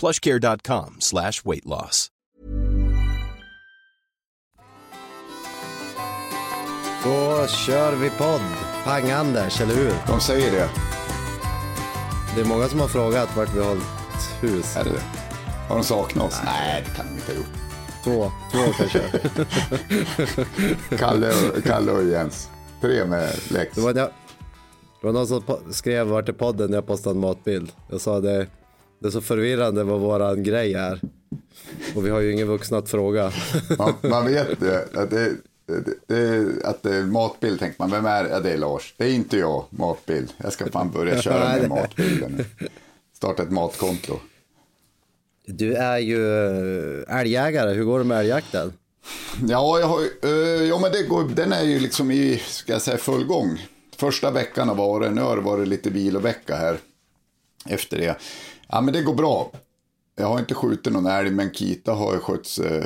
plushcare.com slash weight loss. Då kör vi podd. Pang Anders, eller hur? De säger det. Det är många som har frågat vart vi har hållit hus. Är det det? Har de saknat oss? Nej, det kan de inte ha gjort. Två, två kanske. Kalle och, Kalle och Jens. Tre med Lex. Det var, det var någon som skrev vart är podden när jag postade en matbild. Jag sa det, det är så förvirrande vad våran grej är. Och vi har ju ingen vuxna att fråga. Man, man vet det, att det, det, det, att det är matbild tänker man, vem är? Ja, det är Lars. Det är inte jag, matbild. Jag ska fan börja köra med matbilden nu. Starta ett matkonto. Du är ju eh, älgjägare, hur går det med älgjakten? Ja, jag har, eh, ja men det går, den är ju liksom i, ska jag säga, full gång. Första veckan har varit, nu har det varit lite vilovecka här efter det. Ja, men det går bra. Jag har inte skjutit någon älg, men Kita har ju skötts eh,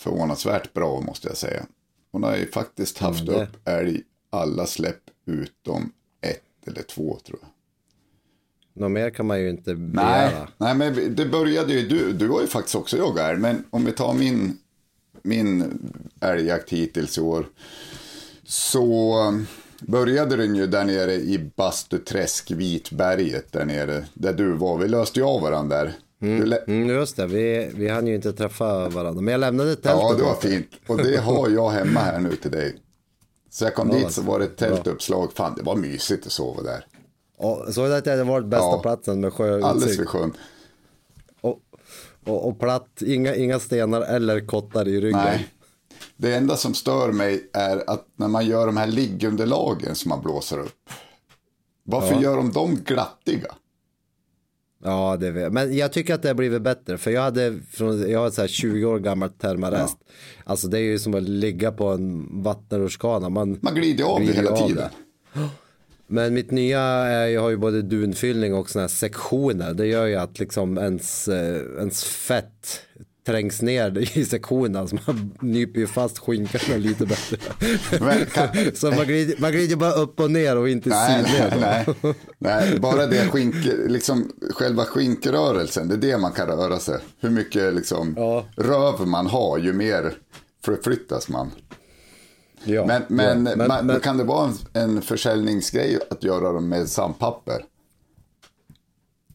förvånansvärt bra, måste jag säga. Hon har ju faktiskt haft det- upp älg alla släpp utom ett eller två, tror jag. Något mer kan man ju inte Nej, begära. nej, men det började ju, du, du har ju faktiskt också jagat älg, men om vi tar min, min älgjakt hittills i år. Så började den ju där nere i Bastuträsk, Vitberget där nere, där du var. Vi löste ju av varandra där. Lä- Mm, just det, vi, vi hann ju inte träffa varandra. Men jag lämnade tältet ja, det var fint. Och det har jag hemma här nu till dig. Så jag kom Ja, dit så var det ett tältuppslag. Fan, det var mysigt att sova där. Såg du att det varit bästa Ja. platsen med Alldeles sjöutsikt? vid sjön. Och, och, och platt, inga, inga stenar eller kottar i ryggen. Nej. Det enda som stör mig är att när man gör de här liggunderlagen som man blåser upp. Varför Ja. gör de dem glattiga? Ja, det vet. Men jag tycker att det har blivit bättre. För jag hade, från, jag har så här 20 år gammalt termarest. Alltså det är ju som att ligga på en vattenrutschkana. Man, Man glider av det glider hela av tiden. det. Men mitt nya, är, jag har ju både dunfyllning och såna här sektioner. Det gör ju att liksom ens, eh, ens fett trängs ner i sektionerna. Så man nyper ju fast skinkorna lite bättre. Men kan- Så man glider, man glider bara upp och ner och inte Nej, sidled. nej, nej, nej, bara det skink, liksom själva skinkrörelsen, det är det man kan röra sig. Hur mycket liksom Ja. röv man har, ju mer förflyttas man. Ja, Men, men, ja. man, då kan det vara en, en försäljningsgrej att göra dem med sandpapper?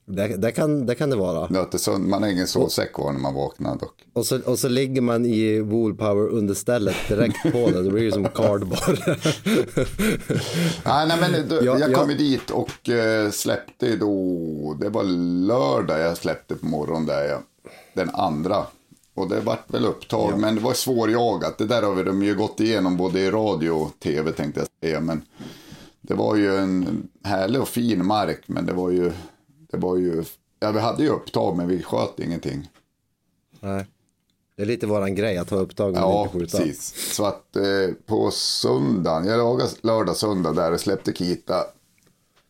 Det, det, kan, det kan det vara. Nöter sönder, man har ingen sovsäck kvar när man vaknar dock. Och så, och så ligger man i Woolpower understället direkt på det. Det blir ju som cardboard. Nej, nej men då, Ja, jag ja. kom ju dit och eh, släppte då, det var lördag jag släppte på morgonen där jag, den andra. Och det vart väl upptag, men det var svårjagat. Det där har vi de ju gått igenom både i radio och tv tänkte jag säga. Men det var ju en härlig och fin mark, men det var ju, det var ju, ja vi hade ju upptag men vi sköt ingenting. Nej. Det är lite våran grej att ha upptag men Ja, inte skjuta. precis. Så att eh, på söndagen, jag lagade lördag, söndag där och släppte Kita.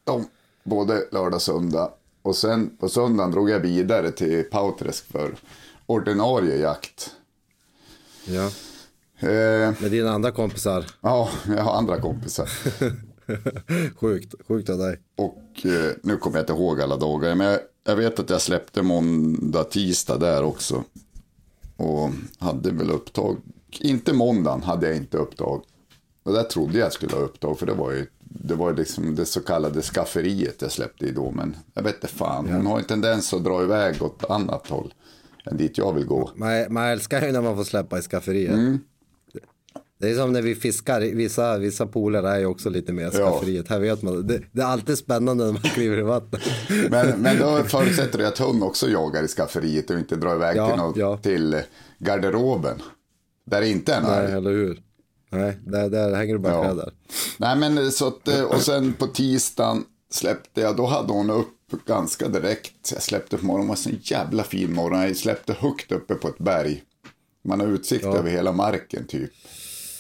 De, både lördag, söndag. Och sen på söndagen drog jag vidare till Pauträsk för ordinarie jakt. Ja. Eh, Med dina andra kompisar. ja, jag har andra kompisar. Sjukt, sjukt av dig. Och eh, nu kommer jag inte ihåg alla dagar. Men jag, jag vet att jag släppte måndag, tisdag där också. Och hade väl upptag. Inte måndagen hade jag inte upptag. Och där trodde jag skulle ha upptag. För det var ju det, var liksom det så kallade skafferiet jag släppte i då. Men jag vet inte fan. Hon har en tendens att dra iväg åt annat håll. än dit jag vill gå. Man, man älskar ju när man får släppa i skafferiet. Mm. Det är som när vi fiskar, vissa, vissa pooler är ju också lite mer skafferiet. Här vet man, det, det, är alltid spännande när man kliver i vattnet. Men, men då förutsätter det att hund också jagar i skafferiet och inte drar iväg Ja, till, något, ja. till garderoben. Där det inte är en Nej, eller hur? Nej, där, där hänger du bara Ja. kläder. Nej men så att, eh, och sen på tisdagen släppte jag, då hade hon upp ganska direkt. Jag släppte på morgonen, det var en jävla fin morgon. Jag släppte högt uppe på ett berg. Man har utsikt över hela marken typ.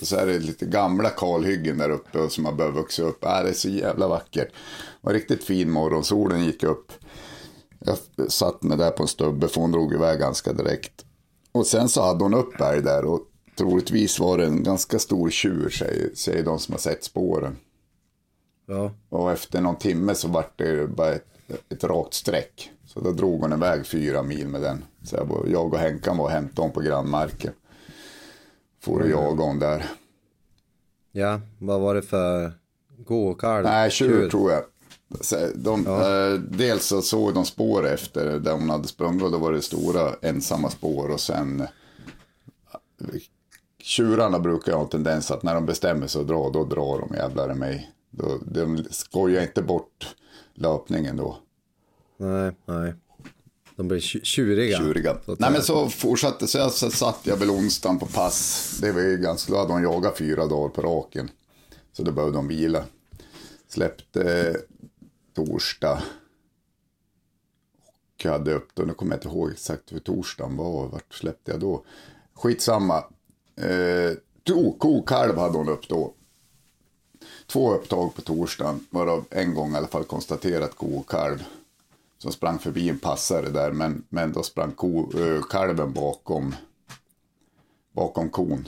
Och så är det lite gamla kalhyggen där uppe och som har börjat växa upp. Äh, det är så jävla vackert. Det var riktigt fin morgon, solen gick upp. Jag satt mig där på en stubbe för hon drog iväg ganska direkt. Och sen så hade hon upp berg där och troligtvis var det en ganska stor tjur säger, säger de som har sett spåren. Ja, Och efter någon timme så vart det bara ett, ett rakt streck. Så då drog hon iväg fyra mil med den. Så jag, jag och Henkan var och hämtade hon på grannmarken. Och jagade hon där. ja, vad var det för go-kart? Nej, tjur tror jag. De, eh, dels så såg de spår efter där hon hade sprungit och då var det stora ensamma spår och sen eh, tjurarna brukar ha en tendens att när de bestämmer sig att dra, då drar de jävlar i mig. Då, de skojar inte bort löpningen då. Nej, nej. De blir tju- tjuriga. tjuriga. Nej men så fortsatte, så jag så satt jag väl onsdagen på pass. Det var ju ganska, då hade de jagat fyra dagar på raken. Så då behövde de vila. Släppte eh, torsdag. Och hade upp då, nu kommer jag inte ihåg exakt hur torsdagen var. Vart släppte jag då? Skitsamma. Eh, kokalv hade hon upp då. Två upptag på torsdagen, varav en gång i alla fall konstaterat ko och kalv. Som sprang förbi en passare där, men, men då sprang ko, eh, kalven bakom, bakom kon.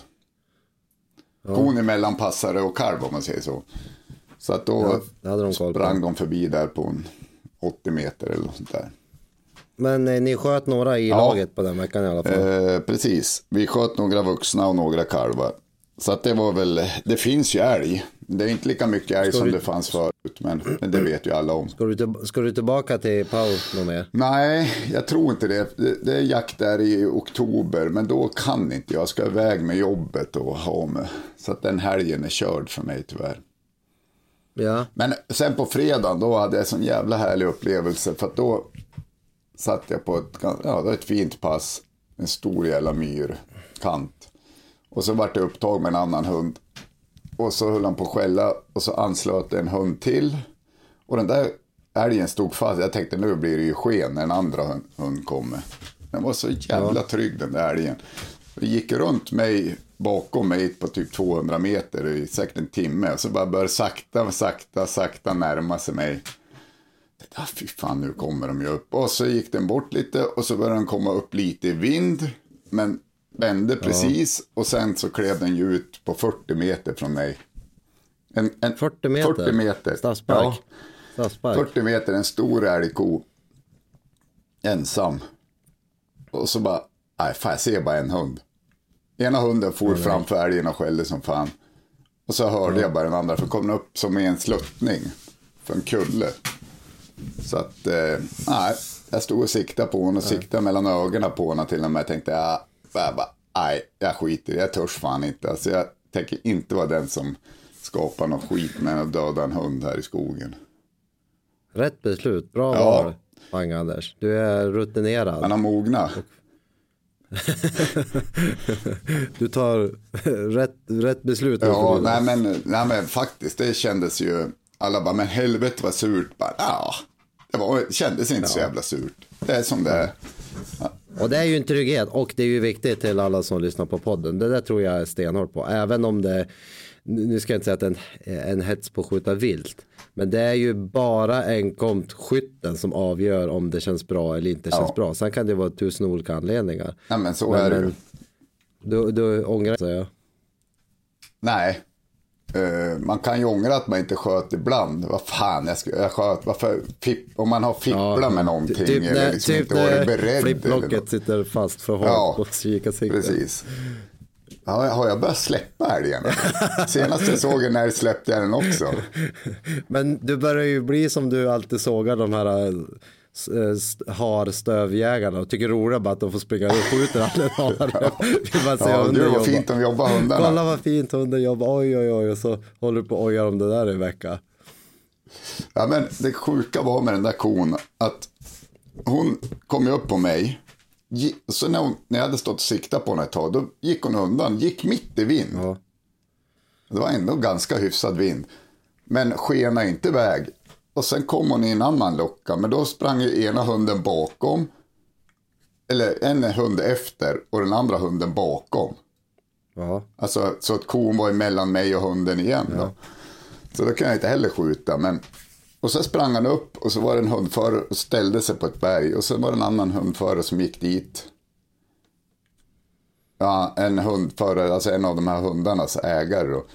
Kon är mellan passare och kalv om man säger så. Så att då Ja, de sprang de förbi där på en 80 meter eller något sånt där. Men eh, ni sköt några i Ja. laget på den veckan i alla fall. Eh, precis, vi sköt några vuxna och några kalvar. Så att det var väl, det finns ju älg. Det är inte lika mycket älg som du- det fanns förut, men, men det vet ju alla om. Ska du, till, ska du tillbaka till Pau något mer? Nej, jag tror inte det. det. Det är jakt där i oktober, men då kan inte jag. Jag ska iväg med jobbet och ha med. Så att den helgen är körd för mig tyvärr. Ja, Men sen på fredagen, då hade jag en sån jävla härlig upplevelse. För att då satt jag på ett, ja, det var ett fint pass. En stor jävla myrkant. Och så vart det upptag med en annan hund. Och så höll han på att skälla och så anslöt en hund till. Och den där älgen stod fast. Jag tänkte nu blir det ju sken när en andra hund, hund kommer. Den var så jävla trygg den där älgen. Det gick runt mig, bakom mig på typ 200 meter i säkert en timme. Och så bara började sakta, sakta, sakta närma sig mig. Ah, fy fan, nu kommer de ju upp. Och så gick den bort lite och så började den komma upp lite i vind. Men vände precis och sen så klev den ju ut på 40 meter från mig. En, en, 40 meter? 40 meter. Stadspark? Ja, Stadspark. 40 meter, en stor älgko. Ensam. Och så bara, nej fan jag ser bara en hund. Ena hunden for framför älgen och skällde som fan. Och så hörde jag bara den andra, för kom den upp som i en sluttning. För en kulle. Så att, eh, nej, jag stod och siktade på honom och siktade mellan ögonen på honom till och med. Jag tänkte, ja, jag bara, nej, jag skiter jag törs fan inte. Alltså jag tänker inte vara den som skapar något skit med att döda en hund här i skogen. Rätt beslut, bra Ja. val. Bang-Anders. Du är rutinerad. Han har mognat. Du tar rätt, rätt beslut. Ja, nej men, nej men faktiskt, det kändes ju, alla bara, men helvete vad surt. Bara, ja, det var, kändes inte så jävla surt. Det är som det är. Och det är ju en trygghet och det är ju viktigt till alla som lyssnar på podden. Det där tror jag är stenhårt på. Även om det, nu ska jag inte säga att det är en, en hets på att skjuta vilt. Men det är ju bara enkomt skytten som avgör om det känns bra eller inte känns Ja. bra. Sen kan det vara tusen olika anledningar. Nej men så Men- är det ju. Du, du ångrar säger jag. Nej. Eh, man kan ju ångra att man inte sköt ibland. Vad fan, jag, skulle, jag sköt. Varför, fipp, om man har fipplat med någonting Typ eller liksom typ inte varit beredd. flipplocket sitter fast för hårt Ja, på kikarsikten. Precis. Ja, har jag börjat släppa älgen? Senast jag såg en älg släppte jag den också. Men du börjar ju bli som du alltid sågar de här eh, har stövjägarna och tycker roligare bara att de får springa och skjuter alla hare. Vill man se Ja, hunden jobba. fint de jobbar hundarna. Kolla vad fint hunden jobbar, oj oj oj och så håller du på och ojar om det där i en vecka. Ja, men det sjuka var med den där kon att hon kom ju upp på mig. Så när, hon, när jag hade stått och siktat på henne ett tag, då gick hon undan, gick mitt i vind. Ja. Det var ändå ganska hyfsad vind. Men skena inte iväg. Och sen kom hon i en annan lucka, men då sprang ju ena hunden bakom. Eller en hund efter och den andra hunden bakom. Ja. Alltså så att kon var emellan mig och hunden igen då. Så då kan jag inte heller skjuta. Men... Och så sprang han upp och så var det en hundförare och ställde sig på ett berg. Och sen var det en annan hundförare som gick dit. Ja, en hundförare, alltså en av de här hundarnas ägare då.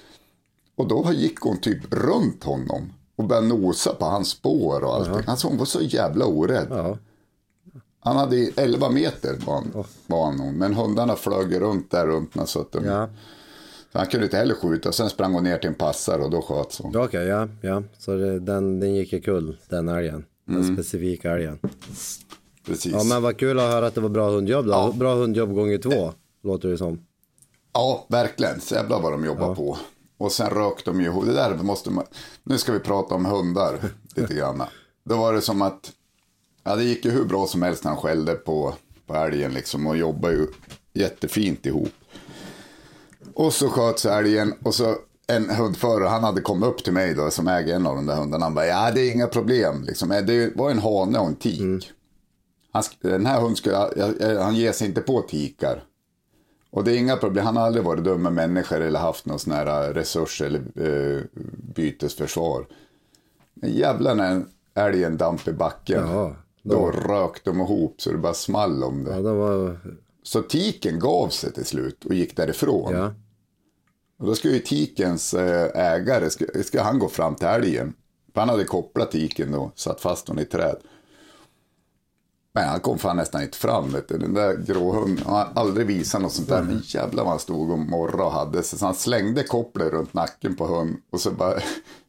Och då gick hon typ runt honom. Och började nosa på hans spår och allting. Alltså hon var så jävla orädd. Ja. Han hade ju 11 meter var han, var han nog. Men hundarna flög runt där runt så att de, Ja. så han kunde inte heller skjuta. Sen sprang hon ner till en passare och då sköts hon. Okej, ja, ja. Så det, den, den gick i kull, den älgen. Den specifika älgen. Precis. Ja, men vad kul att höra att det var bra hundjobb då. Bra hundjobb gånger två, låter det som. Ja, verkligen. Så jävla vad de jobbar på. Och sen rök de ju. Det där måste man... Nu ska vi prata om hundar lite grann. Då var det som att... Ja, det gick ju hur bra som helst när han skällde på, på älgen liksom. Och jobbade ju jättefint ihop. Och så sköts älgen och så en hundförare, han hade kommit upp till mig då som äger en av de där hundarna. Han bara, ja det är inga problem liksom. Det var en hane och en tik. Han, sk- den här hunden skulle, han ger sig inte på tikar. Och det är inga problem, han har aldrig varit dum med människor eller haft någon sån här resurs eller eh, bytesförsvar. Men jävlar när älgen damp i backen. Ja, då rök de ihop så det bara small om det. Ja, det var... Så tiken gav sig till slut och gick därifrån. Ja. Och då ska ju tikens eh, ägare, ska, ska han gå fram till älgen. För han hade kopplat tiken då, satt fast honom i träd. Men han kom fan nästan inte fram. Vet du. Den där gråhunden, han har aldrig visat något sånt där. Men jävlar vad han stod och morrade och hade sig. Så han slängde kopplet runt nacken på hunden. Och så bara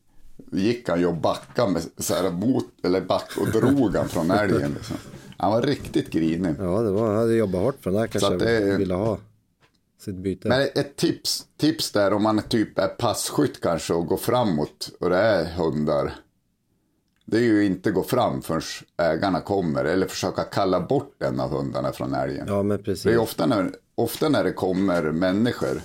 gick han ju och backade med så här mot, eller back och drog han från älgen. Liksom. Han var riktigt grinig. Ja, det var, han hade jobbat hårt för den där kanske det- ville ha sitt byte. Men ett tips, tips där om man typ är passkytt kanske och går framåt och det är hundar. Det är ju inte gå fram förrän ägarna kommer eller försöka kalla bort en av hundarna från älgen. Ja, men Det är precis. ofta när, ofta när det kommer människor.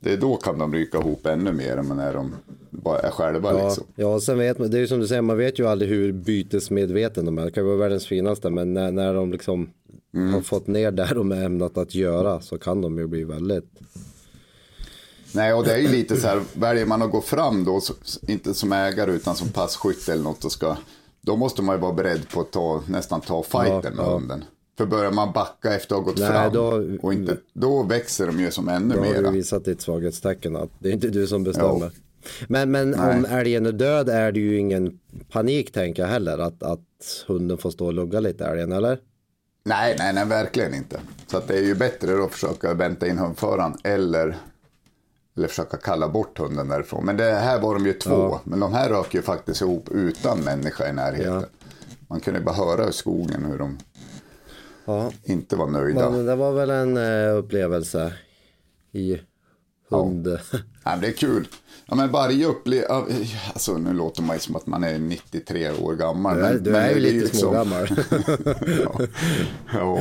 Det är då kan de ryka ihop ännu mer än när de bara är själva Ja, liksom. ja, sen vet man, det är ju som du säger, man vet ju aldrig hur bytesmedveten de är. Det kan vara världens finaste, men när, när de liksom Mm. har fått ner där de är ämnat att göra så kan de ju bli väldigt... Nej, och det är ju lite så här, väljer man att gå fram då, inte som ägare utan som passkytt eller något, och ska, då måste man ju vara beredd på att ta, nästan ta fighten med ja. hunden. För börjar man backa efter att ha gått Nej, fram, då- och inte, då växer de ju som ännu Då har du mera. visat ditt svaghetstecken att det är inte du som bestämmer. Men, men Nej. om älgen är död är det ju ingen panik tänker jag heller att, att hunden får stå och lugga lite älgen eller? Nej, nej, nej, verkligen inte. Så att det är ju bättre att försöka vänta in hundföraren eller, eller försöka kalla bort hunden därifrån. Men det här var de ju två, Ja. men de här rök ju faktiskt ihop utan människa i närheten. Ja. Man kunde bara höra i skogen hur de Ja, inte var nöjda. men det var väl en eh, upplevelse i hund. Ja, det är kul. Ja, men varje upplevelse, alltså nu låter man ju som att man är 93 år gammal. Du är, men, du är ju lite liksom- smågammal. ja.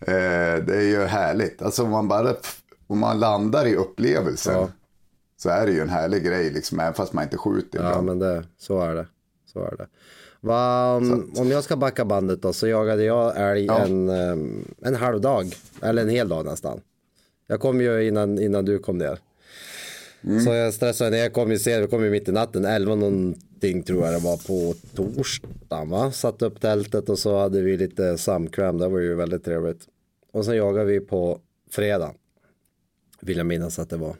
Eh, det är ju härligt. Alltså man bara, om man landar i upplevelsen. Ja. Så är det ju en härlig grej liksom, även fast man inte skjuter Ja, ibland. men det, så är det. Så är det. Va, om, om jag ska backa bandet då så jagade jag älg Ja. en, em, en halv dag. Eller en hel dag nästan. Jag kom ju innan, innan du kom ner. Mm. Så jag stressade ner, jag kom ju sen, kom ju mitt i natten, 11 någonting tror jag det var på torsdagen va. Satte upp tältet och så hade vi lite samkväm, det var ju väldigt trevligt. Och sen jagade vi på fredag. Vill jag minnas att det var.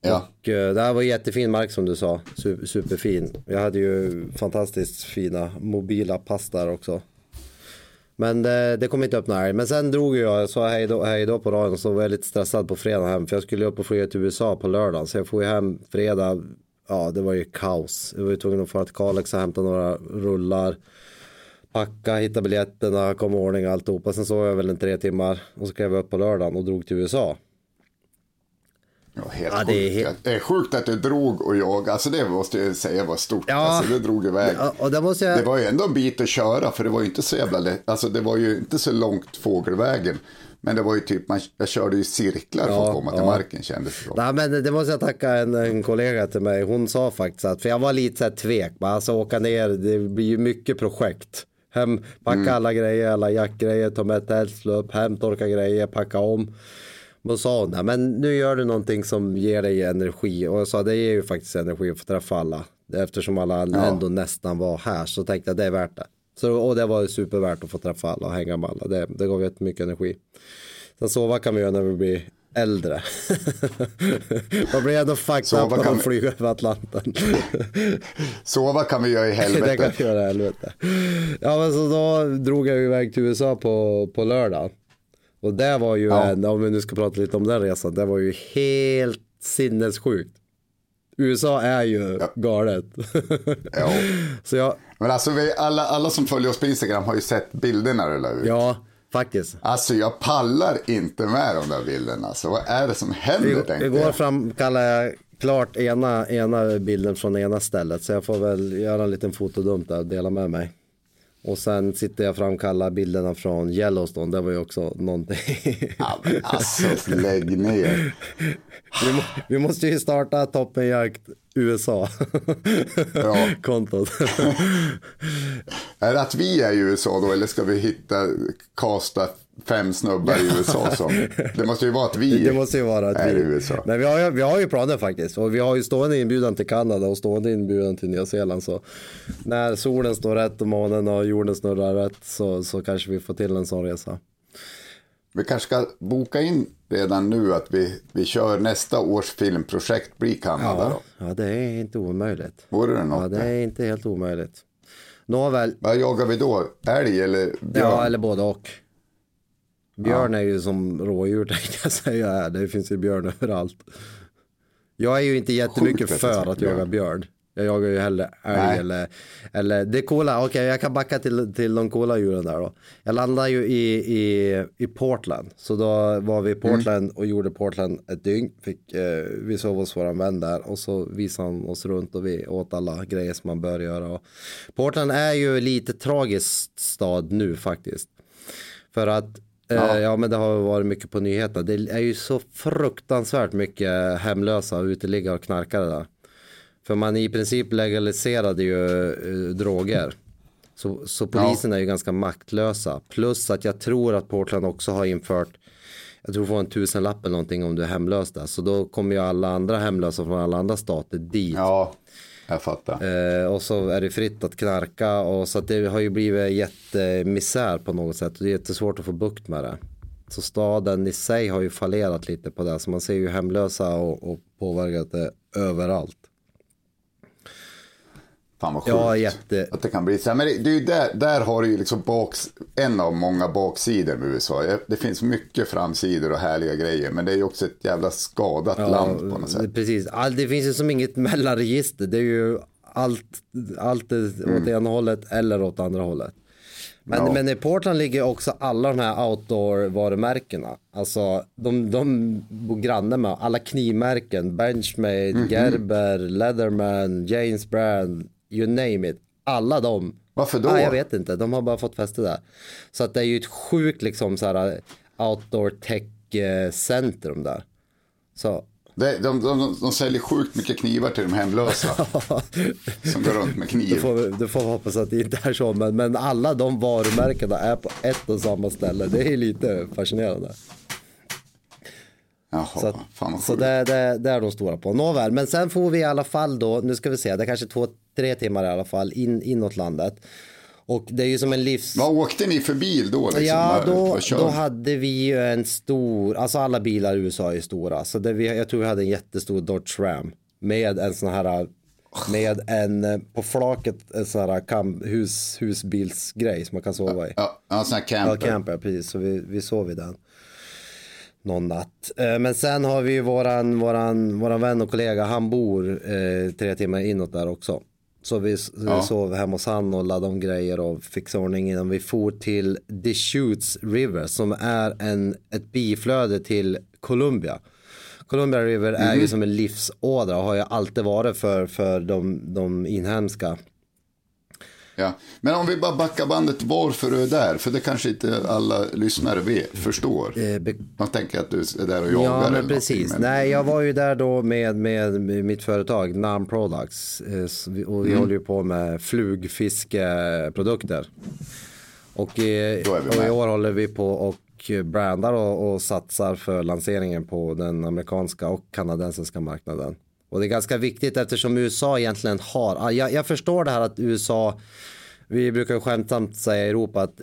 Ja. Och eh, det här var jättefin mark som du sa, Su- superfin. Jag hade ju fantastiskt fina mobila pass där också. Men det, det kom inte upp några. Men sen drog jag, jag sa hej då, hej då på radion och så var jag lite stressad på fredag hem. För jag skulle upp och flyga till USA på lördagen. Så jag får ju hem fredag, ja det var ju kaos. Jag var ju tvungen att fara till Kalix och hämta några rullar. Packa, hitta biljetterna, kom i ordning alltihopa. Sen sov jag väl en tre timmar och så klev jag upp på lördagen och drog till USA. Ja, helt Ja, det är sjukt. helt- Det är sjukt att du drog och jag, alltså det måste jag säga var stort. Ja. Alltså det drog iväg. Ja, och det måste jag... Det var ju ändå en bit att köra för det var ju inte så jävla lätt. Alltså det var ju inte så långt fågelvägen. Men det var ju typ, man, jag körde ju cirklar för Ja, att komma till ja. marken kändes det. Nej, men det måste jag tacka en, en kollega till mig. Hon sa faktiskt att, för jag var lite så här tvek, bara, alltså åka ner, det blir ju mycket projekt. Hem, packa Mm. alla grejer, alla jackgrejer, ta med slå upp, hem, torka grejer, packa om. Och sa hon, "Nej, men nu gör du någonting som ger dig energi. Och jag sa, det ger ju faktiskt energi att få träffa alla. Eftersom alla ändå nästan var här så tänkte jag det är värt det. Så, och det var supervärt att få träffa alla och hänga med alla. Det, det gav jättemycket energi. Sen sova kan vi göra när vi blir äldre. Man blir ändå fucked up när man vi- flyger över Atlanten. Sova kan vi göra i det kan helvete. vi göra i helvete. Ja men så då drog jag iväg till USA på, på lördag. Och det var ju Ja. en, om vi nu ska prata lite om den resan, det var ju helt sinnessjukt. USA är ju Ja. galet. Ja. så jag, Men alltså vi, alla, alla som följer oss på Instagram har ju sett bilderna du la ut. ja faktiskt. Alltså jag pallar inte med de där bilderna. Alltså vad är det som händer tänkte Igår framkallade jag klart ena, ena bilden från ena stället så jag får väl göra en liten fotodump där och dela med mig. Och sen sitter jag och framkallar bilderna från Yellowstone, det var ju också någonting. Ja, men alltså lägg ner. vi, må, vi måste ju starta Toppenjakt. Ja. Kontot. Är det att vi är i USA då eller ska vi hitta, kasta fem snubbar i USA som? Det måste ju vara att vi Det måste ju vara att är vi, i USA. Men vi har, ju, vi har ju planer faktiskt. Och vi har ju stående inbjudan till Kanada och stående inbjudan till Nya Zeeland. Så när solen står rätt och månen och jorden snurrar rätt så, så kanske vi får till en sån resa. Vi kanske ska boka in redan nu att vi, vi kör nästa års filmprojekt blir Kanada då. Ja, ja, det är inte omöjligt. Vore det Ja, något? det är inte helt omöjligt. Nåväl, Vad jagar vi då? Älg eller björn? ja eller både och. Björn är ju som rådjur tänkte jag säga. Det finns ju björn överallt. Jag är ju inte jättemycket Sjukt att jag för att jaga björn. Jag jagar ju hellre älg Nej. eller, eller det coola, okej jag kan backa till, till de coola djuren där då. Jag landade ju i, i, i Portland, så då var vi i Portland och gjorde Portland ett dygn. Fick, eh, vi sov hos våran vän där och så visade han oss runt och vi åt alla grejer som man bör göra. Och Portland är ju lite tragisk stad nu faktiskt. För att Ja. ja men det har varit mycket på nyheterna. Det är ju så fruktansvärt mycket hemlösa uteliggare och knarkare där. För man i princip legaliserade ju eh, droger. Så, så polisen är ju ganska maktlösa. Plus att jag tror att Portland också har infört jag tror får en tusenlapp eller någonting om du är hemlös där. Så då kommer ju alla andra hemlösa från alla andra stater dit. Ja, jag fattar. Eh, och så är det fritt att knarka och så att det har ju blivit jättemisär på något sätt och det är jättesvårt att få bukt med det. Så staden i sig har ju fallerat lite på det så man ser ju hemlösa och, och påverkat det överallt. Fan vad sjukt. Ja, jätte. Att det kan bli så här. Men det, det är där, där har du ju liksom baks, en av många baksidor med USA. Det finns mycket framsidor och härliga grejer. Men det är ju också ett jävla skadat land på något sätt. precis. All, det finns ju som inget mellanregister. Det är ju allt, allt är Mm. åt ena hållet eller åt andra hållet. Men, Ja. men i Portland ligger också alla de här outdoor-varumärkena. Alltså de, de bor granne med alla knivmärken. Benchmade, Mhm. Gerber, Leatherman, James Brand, you name it. Alla de. Varför då? Ah, jag vet inte, de har bara fått fäste där. Så att det är ju ett sjukt liksom så här outdoor tech-centrum där. Så de, de, de, de säljer sjukt mycket knivar till de hemlösa. som går runt med Du kniv. får, du får hoppas att det inte är så, men, men alla de varumärkena är på ett och samma ställe. Det är lite fascinerande. Jaha, Så, att, fan så det, det, det är de stora på. Nåväl, men sen får vi i alla fall då, nu ska vi se, det är kanske två, tre timmar i alla fall in, inåt landet. Och det är ju som en livs... Vad åkte ni för bil då? Liksom? Ja, då, då hade vi ju en stor, alltså alla bilar i USA är stora. Så det, vi, jag tror vi hade en jättestor Dodge Ram med en sån här, med en på flaket, en sån här kam, hus, husbilsgrej som man kan sova i. Ja, en sån här Ja, camper. camper, precis. Så vi, vi sov i den. Någon natt. Eh, Men sen har vi våran, våran, våran vän och kollega, han bor eh, tre timmar inåt där också. Så vi s- sov hemma hos han och laddade om grejer och fixade ordning innan vi for till Deschutes River som är en, ett biflöde till Columbia. Columbia River är ju som en livsådra och har ju alltid varit för, för de, de inhemska. Ja. Men om vi bara backar bandet varför du är där, för det kanske inte alla lyssnare vet, förstår. Eh, Man tänker att du är där och jagar Ja, men precis. men- Nej, jag var ju där då med, med, mitt företag, Nam Products. Eh, Och vi Mm. håller ju på med flugfiskeprodukter. Och, i- är vi och i år håller vi på och brandar och, och satsar för lanseringen på den amerikanska och kanadensiska marknaden. Och det är ganska viktigt eftersom USA egentligen har, jag, jag förstår det här att USA vi brukar skämtsamt säga i Europa att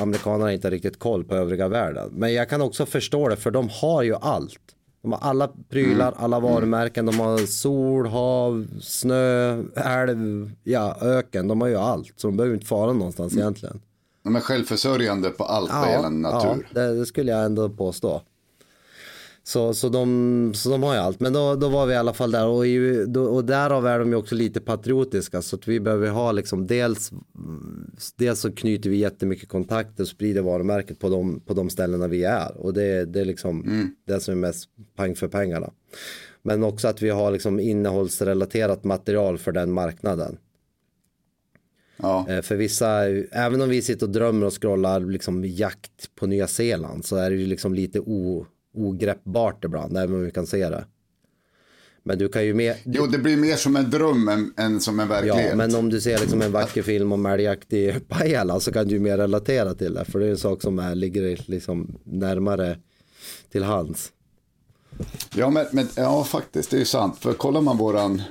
amerikanerna inte har riktigt koll på övriga världen. Men jag kan också förstå det för de har ju allt. De har alla prylar, alla varumärken, de har sol, hav, snö, älv, ja, öken. De har ju allt. Så de behöver inte fara någonstans egentligen. De är självförsörjande på allt vad gäller natur. Ja, det, det skulle jag ändå påstå. Så, så, de, så de har ju allt. Men då, då var vi i alla fall där och, i, då, och därav är de ju också lite patriotiska. Så att vi behöver ha liksom dels, dels så knyter vi jättemycket kontakter och sprider varumärket på de, på de ställena vi är. Och det, det är liksom det som är mest pang för pengarna. Men också att vi har liksom innehållsrelaterat material för den marknaden. Ja. Eh, För vissa, även om vi sitter och drömmer och scrollar liksom jakt på Nya Zeeland så är det ju liksom lite o, ogreppbart ibland, även om vi kan se det. Men du kan ju med, Jo, det blir mer som en dröm än, än som en verklighet. ja, men om du ser liksom en vacker film om älgjakt i Pajala så kan du ju mer relatera till det. För det är en sak som är, ligger liksom närmare till hands. Ja, men, men, ja, faktiskt, det är ju sant. För kollar man våran,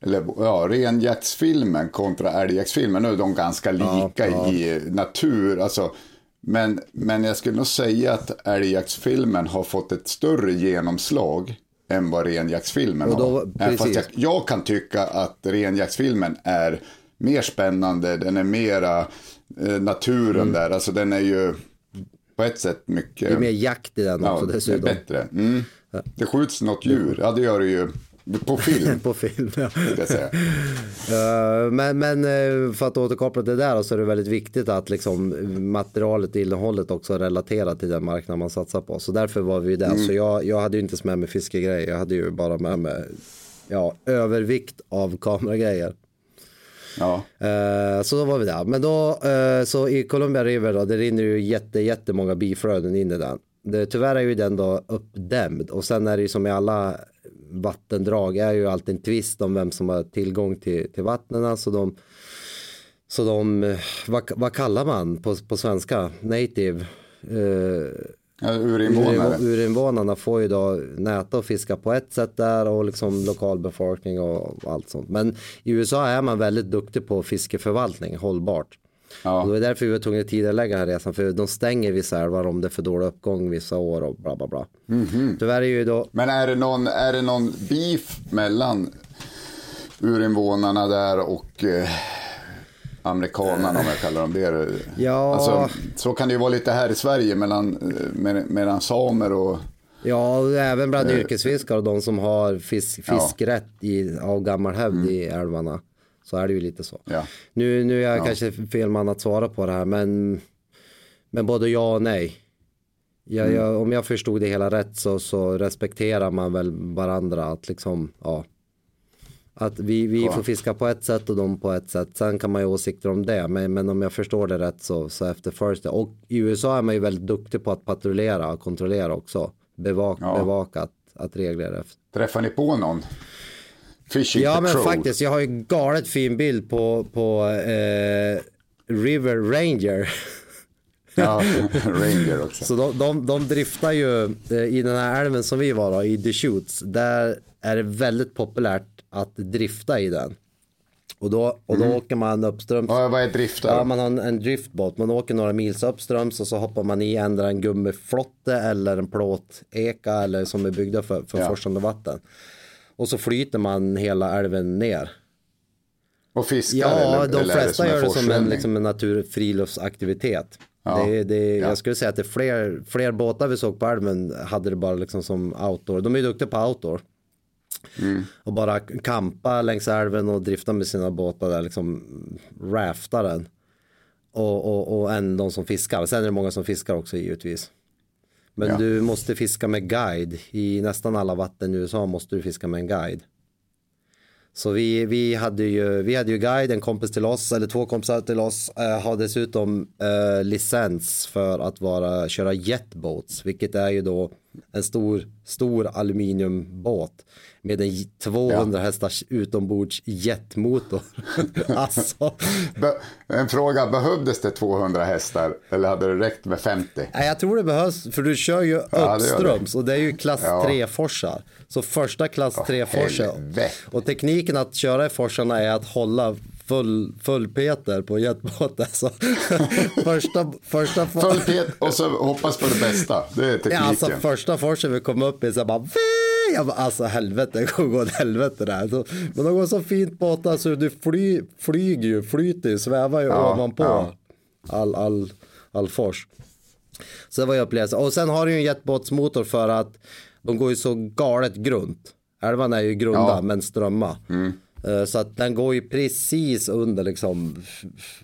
eller ja, renjaktsfilmen kontra älgjaktsfilmen, nu är de ganska lika i natur. Alltså, men, men jag skulle nog säga att älgjaktsfilmen har fått ett större genomslag än vad renjaktsfilmen Och då- har. Fast jag, jag kan tycka att renjaktsfilmen är mer spännande, den är mera eh, naturen Mm. där, alltså den är ju på ett sätt mycket... Det är mer jakt i den också Ja, dessutom. Det är bättre. Mm. Det skjuts något djur. Ja, det gör det ju på film. På film, ja. Men, men eh, för att återkoppla till det där så är det väldigt viktigt att liksom materialet, innehållet också relaterar till den marknad man satsar på. Så därför var vi där. Så jag, jag hade ju inte med mig fiskegrejer. Jag hade ju bara med mig ja, övervikt av kameragrejer. Ja. Eh, så då var vi där. Men då, eh, så i Columbia River då, det rinner ju jätte, jättemånga biflöden in i den. Det, tyvärr är ju den då uppdämd och sen är det ju som i alla vattendrag är ju alltid en tvist om vem som har tillgång till, till vattnen. Så de, så de eh, vad, vad kallar man på, på svenska? Native? Eh, Ja, urinvånare. Ur, urinvånarna får ju då näta och fiska på ett sätt där och liksom lokalbefolkning och allt sånt. Men i USA är man väldigt duktig på fiskeförvaltning, hållbart. Ja. Och det är därför vi var tvungna att tidigarelägga den här resan, för de stänger vissa älvar om det är för dålig uppgång vissa år och bla bla bla. Tyvärr är ju då, Men är det, någon, är det någon beef mellan urinvånarna där och eh, amerikanerna om jag kallar dem det? Ja. Alltså, så kan det ju vara lite här i Sverige mellan, eh, med, mellan samer och... ja och även bland yrkesfiskare och de som har fisk, Ja. fiskrätt i, av gammal hävd i älvarna. Så är det ju lite så. Ja. Nu, nu är jag kanske fel man att svara på det här men, men både ja och nej. Jag, Mm. jag, om jag förstod det hela rätt så, så respekterar man väl varandra att liksom, ja. Att vi, vi får fiska på ett sätt och de på ett sätt. Sen kan man ju ha åsikter om det. Men, men om jag förstår det rätt så, så efterföljs det. Och i USA är man ju väldigt duktig på att patrullera och kontrollera också. Bevak, Ja. Bevaka att, att regler efter. Träffar ni på någon? Fishing Ja men patrol? faktiskt, jag har ju galet fin bild på, på eh, River Ranger. Ja, Ranger också. Så de, de, de driftar ju eh, i den här älven som vi var då, i Deschutes. Där är det väldigt populärt att drifta i den. Och då, och då åker man uppströms. Ja, vad är driftar? Ja, man har en, en driftbåt. Man åker några mils uppströms och så hoppar man i ändra en gummiflotte eller en plåteka eller som är byggda för, för Ja. forsande vatten. Och så flyter man hela älven ner. och fiskar? Ja, eller, de eller flesta en gör det som en, liksom en natur friluftsaktivitet. Ja, Det, det, ja. Jag skulle säga att det är fler, fler båtar vi såg på älven hade det bara liksom som outdoor. De är ju duktiga på outdoor. Och bara kampa längs älven och drifta med sina båtar där, liksom rafta den. Och, och, och än de som fiskar. Sen är det många som fiskar också givetvis. Men Ja. du måste fiska med guide. I nästan alla vatten i USA måste du fiska med en guide. Så vi, vi, hade ju, vi hade ju guide, en kompis till oss, eller två kompisar till oss, eh, har dessutom eh, licens för att vara, köra jetboats, vilket är ju då en stor, stor aluminiumbåt med en 200 hästars utombords jetmotor. alltså, Be- en fråga, behövdes det 200 hästar eller hade det räckt med 50? Nej, jag tror det behövs, för du kör ju Ja, det uppströms och det är ju klass Ja. 3-forsar. Så första klass 3-forsar. helvete. Och tekniken att köra i forsarna är att hålla full, full Peter på jetbåten. Så första, första, for- Full pet och så hoppas på det bästa. Det är ja, tekniken. alltså första forsen vi kom upp i så bara, jag bara alltså helvete, det kommer gå åt helvete där. Så, men de går så fint båtar så du fly, flyger ju, flyter ju, svävar ju Ja, ovanpå ja. all, all, all fors. Så det var ju upplevelsen. Och sen har du ju en jetbåtsmotor för att de går ju så galet grunt. Älvarna är ju grunda Ja. men strömma. Eh, Så att den går ju precis under liksom,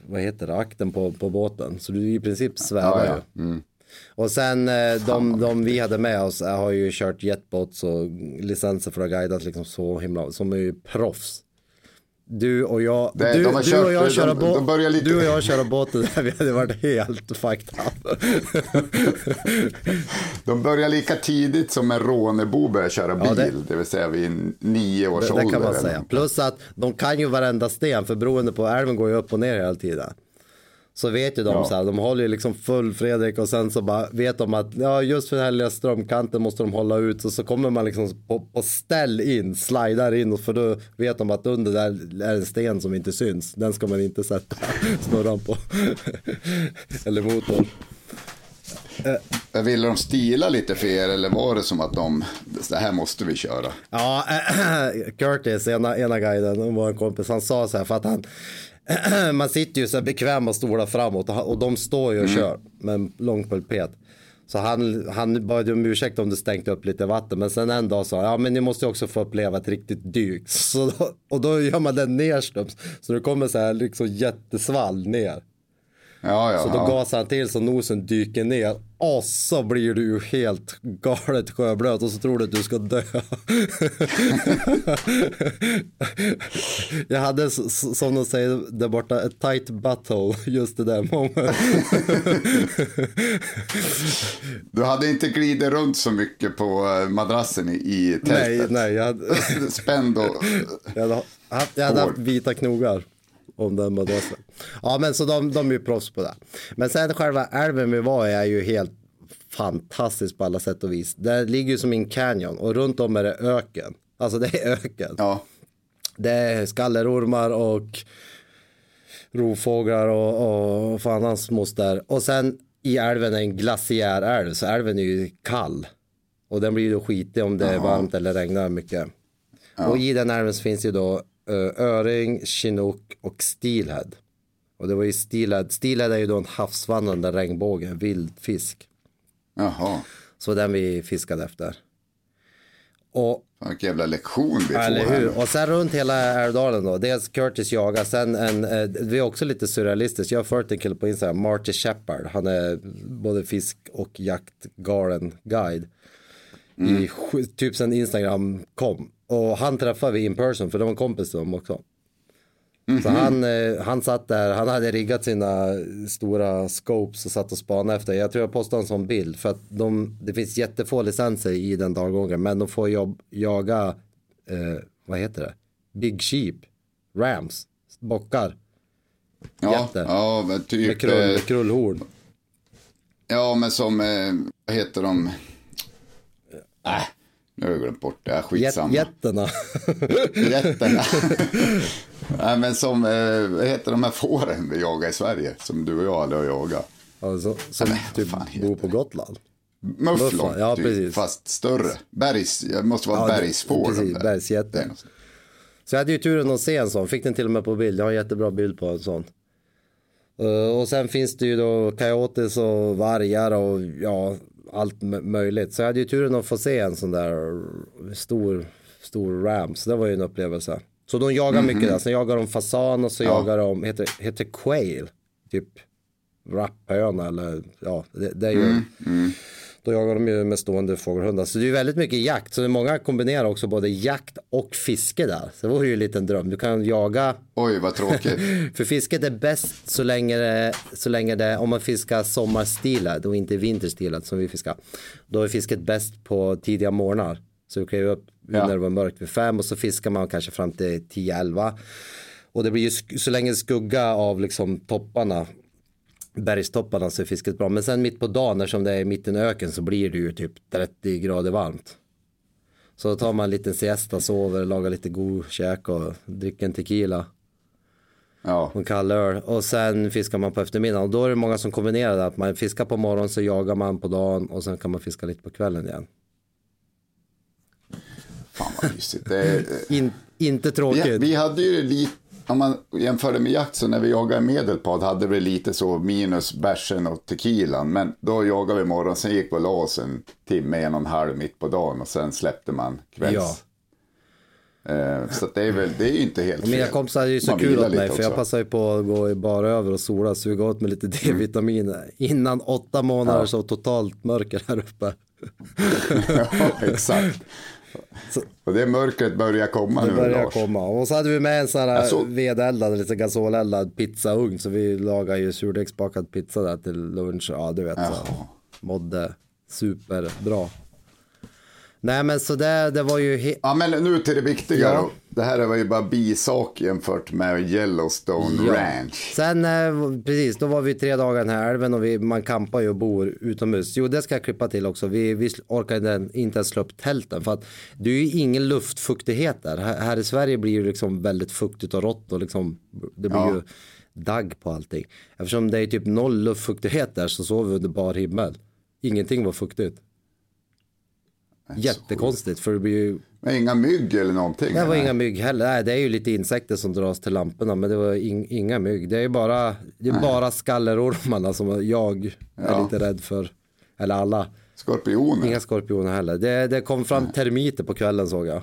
vad heter det, akten på, på båten. Så du i princip svävar Ja, ja. ju. Och sen eh, de, de vi hade med oss eh, har ju kört jetboats och licenser för att ha guidat liksom så himla, som är ju proffs. Du och jag, Det- du, du kört- och jag de- köra de båt, börjar lite- du och jag köra båten där vi hade varit helt fucked up. De börjar lika tidigt som en rånebo börjar köra bil. Ja, det- det... vill säga vid nio års Det, ålder. det kan man säga. Plus att de kan ju varenda sten för beroende på älven går ju upp och ner hela tiden. Så vet ju de Ja. så här, de håller ju liksom full Fredrik och sen så bara vet de att ja just för den här lilla strömkanten måste de hålla ut och så kommer man liksom på, på ställ in, slidar in och för då vet de att under där är en sten som inte syns. Den ska man inte sätta snurran på. Eller motorn. Jag Ville de stila lite för er eller var det som att de, det här måste vi köra? Ja, Curtis, ena, ena guiden, vår kompis, han sa så här för att han man sitter ju så här bekväma stolar framåt och, de står ju och kör med en lång pulpet. Så han, han bad om ursäkt om det stängt upp lite vatten. Men sen en dag sa han, ja men ni måste ju också få uppleva ett riktigt dyk. Så då, och då gör man den nerströms. Så det kommer så här liksom jättesvall ner. Ja, ja. Så då ja. gasar han till så nosen dyker ner. Och så blir du ju helt galet sjöblöt och så tror du att du ska dö. Jag hade som de säger där borta, ett tight butthole just det där moment. Du hade inte glidit runt så mycket på eh, madrassen i, i nej, tältet? nej, jag hade, Spänd och... jag hade, jag hade haft vita knogar. Om den madrassen. Ja men så de, de är ju proffs på det. Men sen själva älven vi var i är ju helt fantastisk på alla sätt och vis. Det ligger ju som en canyon och runt om är det öken. Alltså det är öken. Ja, Det är skallerormar och rovfåglar och, och fan hans moster. Och sen i älven är en glaciärälv så älven är ju kall. Och den blir ju då skitig om det är varmt eller regnar mycket. Och i den älven finns ju då öring, chinook och steelhead. Och det var ju steelhead. Steelhead är ju då en havsvandrande regnbåge, vild fisk. jaha. Så den vi fiskade efter. Och Vilken jävla lektion vi Eller får här. hur? Och sen runt hela Älvdalen då. Dels Curtis jagar, sen en, eh, vi är också lite surrealistiskt. Jag har följt en kille på Instagram, Marty Shepard. Han är både fisk och jaktgalen guide. I sju- typ sen Instagram kom. Och han träffade vi in person för det var kompis till dem också. Så han, eh, han satt där, han hade riggat sina stora scopes och satt och spanade efter. Jag tror jag postade en sån bild för att de, det finns jättefå licenser i den dalgången men de får jobb, jaga, eh, vad heter det, big sheep, rams, bockar Ja, jätte. ja, typ... med krull, eh, krullhorn. Ja, men som, eh, vad heter de? Äh, nu har jag glömt bort det. Äh, skitsamma. jätterna. Jätterna. Nej, men som, eh, vad heter de här fåren vi jagar i Sverige? Som du och jag aldrig har jagat. alltså, som vad typ bor på Gotland. Mufflon, ja, typ, precis. fast större. Bergs, det måste vara Ja, bergsfår. precis, bergsjätte. Så jag hade ju turen att se en sån, fick den till och med på bild. Jag har en jättebra bild på en sån. Eh, och sen finns det ju då coyotes och vargar och ja, allt möjligt. Så jag hade ju turen att få se en sån där stor stor ram. Så det var ju en upplevelse. Så de jagar mycket där. Sen jagar de fasan och så Ja. jagar de, heter, heter quail. Typ rapphöna eller ja, det, det är ju. Då jagar de ju med stående fågelhundar. Så det är väldigt mycket jakt. Så många kombinerar också både jakt och fiske där. Så det vore ju en liten dröm. Du kan jaga Oj, vad tråkigt. för fisket är bäst så länge det, så länge det om man fiskar sommarstilat och inte vinterstilat som vi fiskar. Då är fisket bäst på tidiga morgnar. Så du kliver upp Ja. när det var mörkt vid fem och så fiskar man kanske fram till 10-11. Och det blir ju så länge skugga av liksom topparna bergstopparna så är fisket bra. Men sen mitt på dagen eftersom det är mitten i öken så blir det ju typ 30 grader varmt. Så då tar man en liten siesta, sover, lagar lite god käk och dricker en tequila Ja, och kall öl. Och sen fiskar man på eftermiddagen. Och då är det många som kombinerar det. Att man fiskar på morgonen så jagar man på dagen och sen kan man fiska lite på kvällen igen. fan vad mysigt. Det är, In, inte tråkigt. vi, vi hade ju lite, om man jämför det med jakt, så när vi jagade medelpad hade vi lite så minus bärsen och tequilan. Men då jagade vi morgon, sen gick vi och la oss en timme, en och en halv mitt på dagen och sen släppte man kvälls. Ja. Eh, så det är väl, det är ju inte helt Och mina fel. kompisar är ju så Man kul åt mig för jag passar ju på att gå i bara över och sola, suga åt mig lite D-vitamin innan åtta månader så totalt mörker här uppe. ja, exakt. Och det mörkret börjar komma Det nu börjar Lars. komma. Och så hade vi med en sån här Alltså- vedeldad, lite gasoleldad pizzaugn. Så vi lagade ju surdegsbakad pizza där till lunch. Ja, du vet. Så. Mådde superbra. Nej men så det, det var ju Ja, men nu till det viktiga Ja. då. Det här var ju bara bisak jämfört med Yellowstone Ja. Ranch. Sen eh, precis, då var vi tre dagar här älven och vi, man kampar ju och bor utomhus. Jo, det ska jag klippa till också. Vi, vi orkade inte ens slå upp tälten för att det är ju ingen luftfuktighet där. Här, i Sverige blir det liksom väldigt fuktigt och rått och liksom det blir Ja. ju dagg på allting. Eftersom det är typ noll luftfuktighet där så sover vi under bar himmel. Ingenting var fuktigt. Jättekonstigt för det blir ju Men inga mygg eller någonting. det var eller? inga mygg heller. Nej, det är ju lite insekter som dras till lamporna, men det var in, inga mygg. Det är bara, det är bara skallerormarna som jag är Ja. lite rädd för. Eller alla. Skorpioner. Inga skorpioner heller. Det, det kom fram termiter på kvällen såg jag.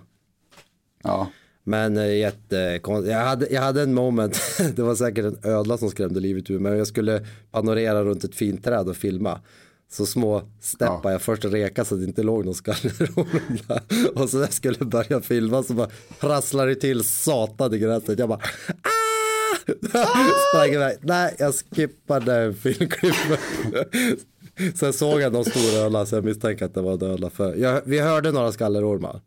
Ja. Men eh, jättekonstigt. Jag hade, jag hade en moment, det var säkert en ödla som skrämde livet ur mig. Men jag skulle panorera runt ett fint träd och filma. Så små steppar Ja. jag först reka så att det inte låg någon skalleron där. Och så när jag skulle börja filma så bara prasslar det till satan i gräset. Jag bara ah! Sprang iväg. Nej, jag skippade filmklippet. Sen såg jag någon stor ödla så jag misstänker att det var en. För jag, vi hörde några skallerormar.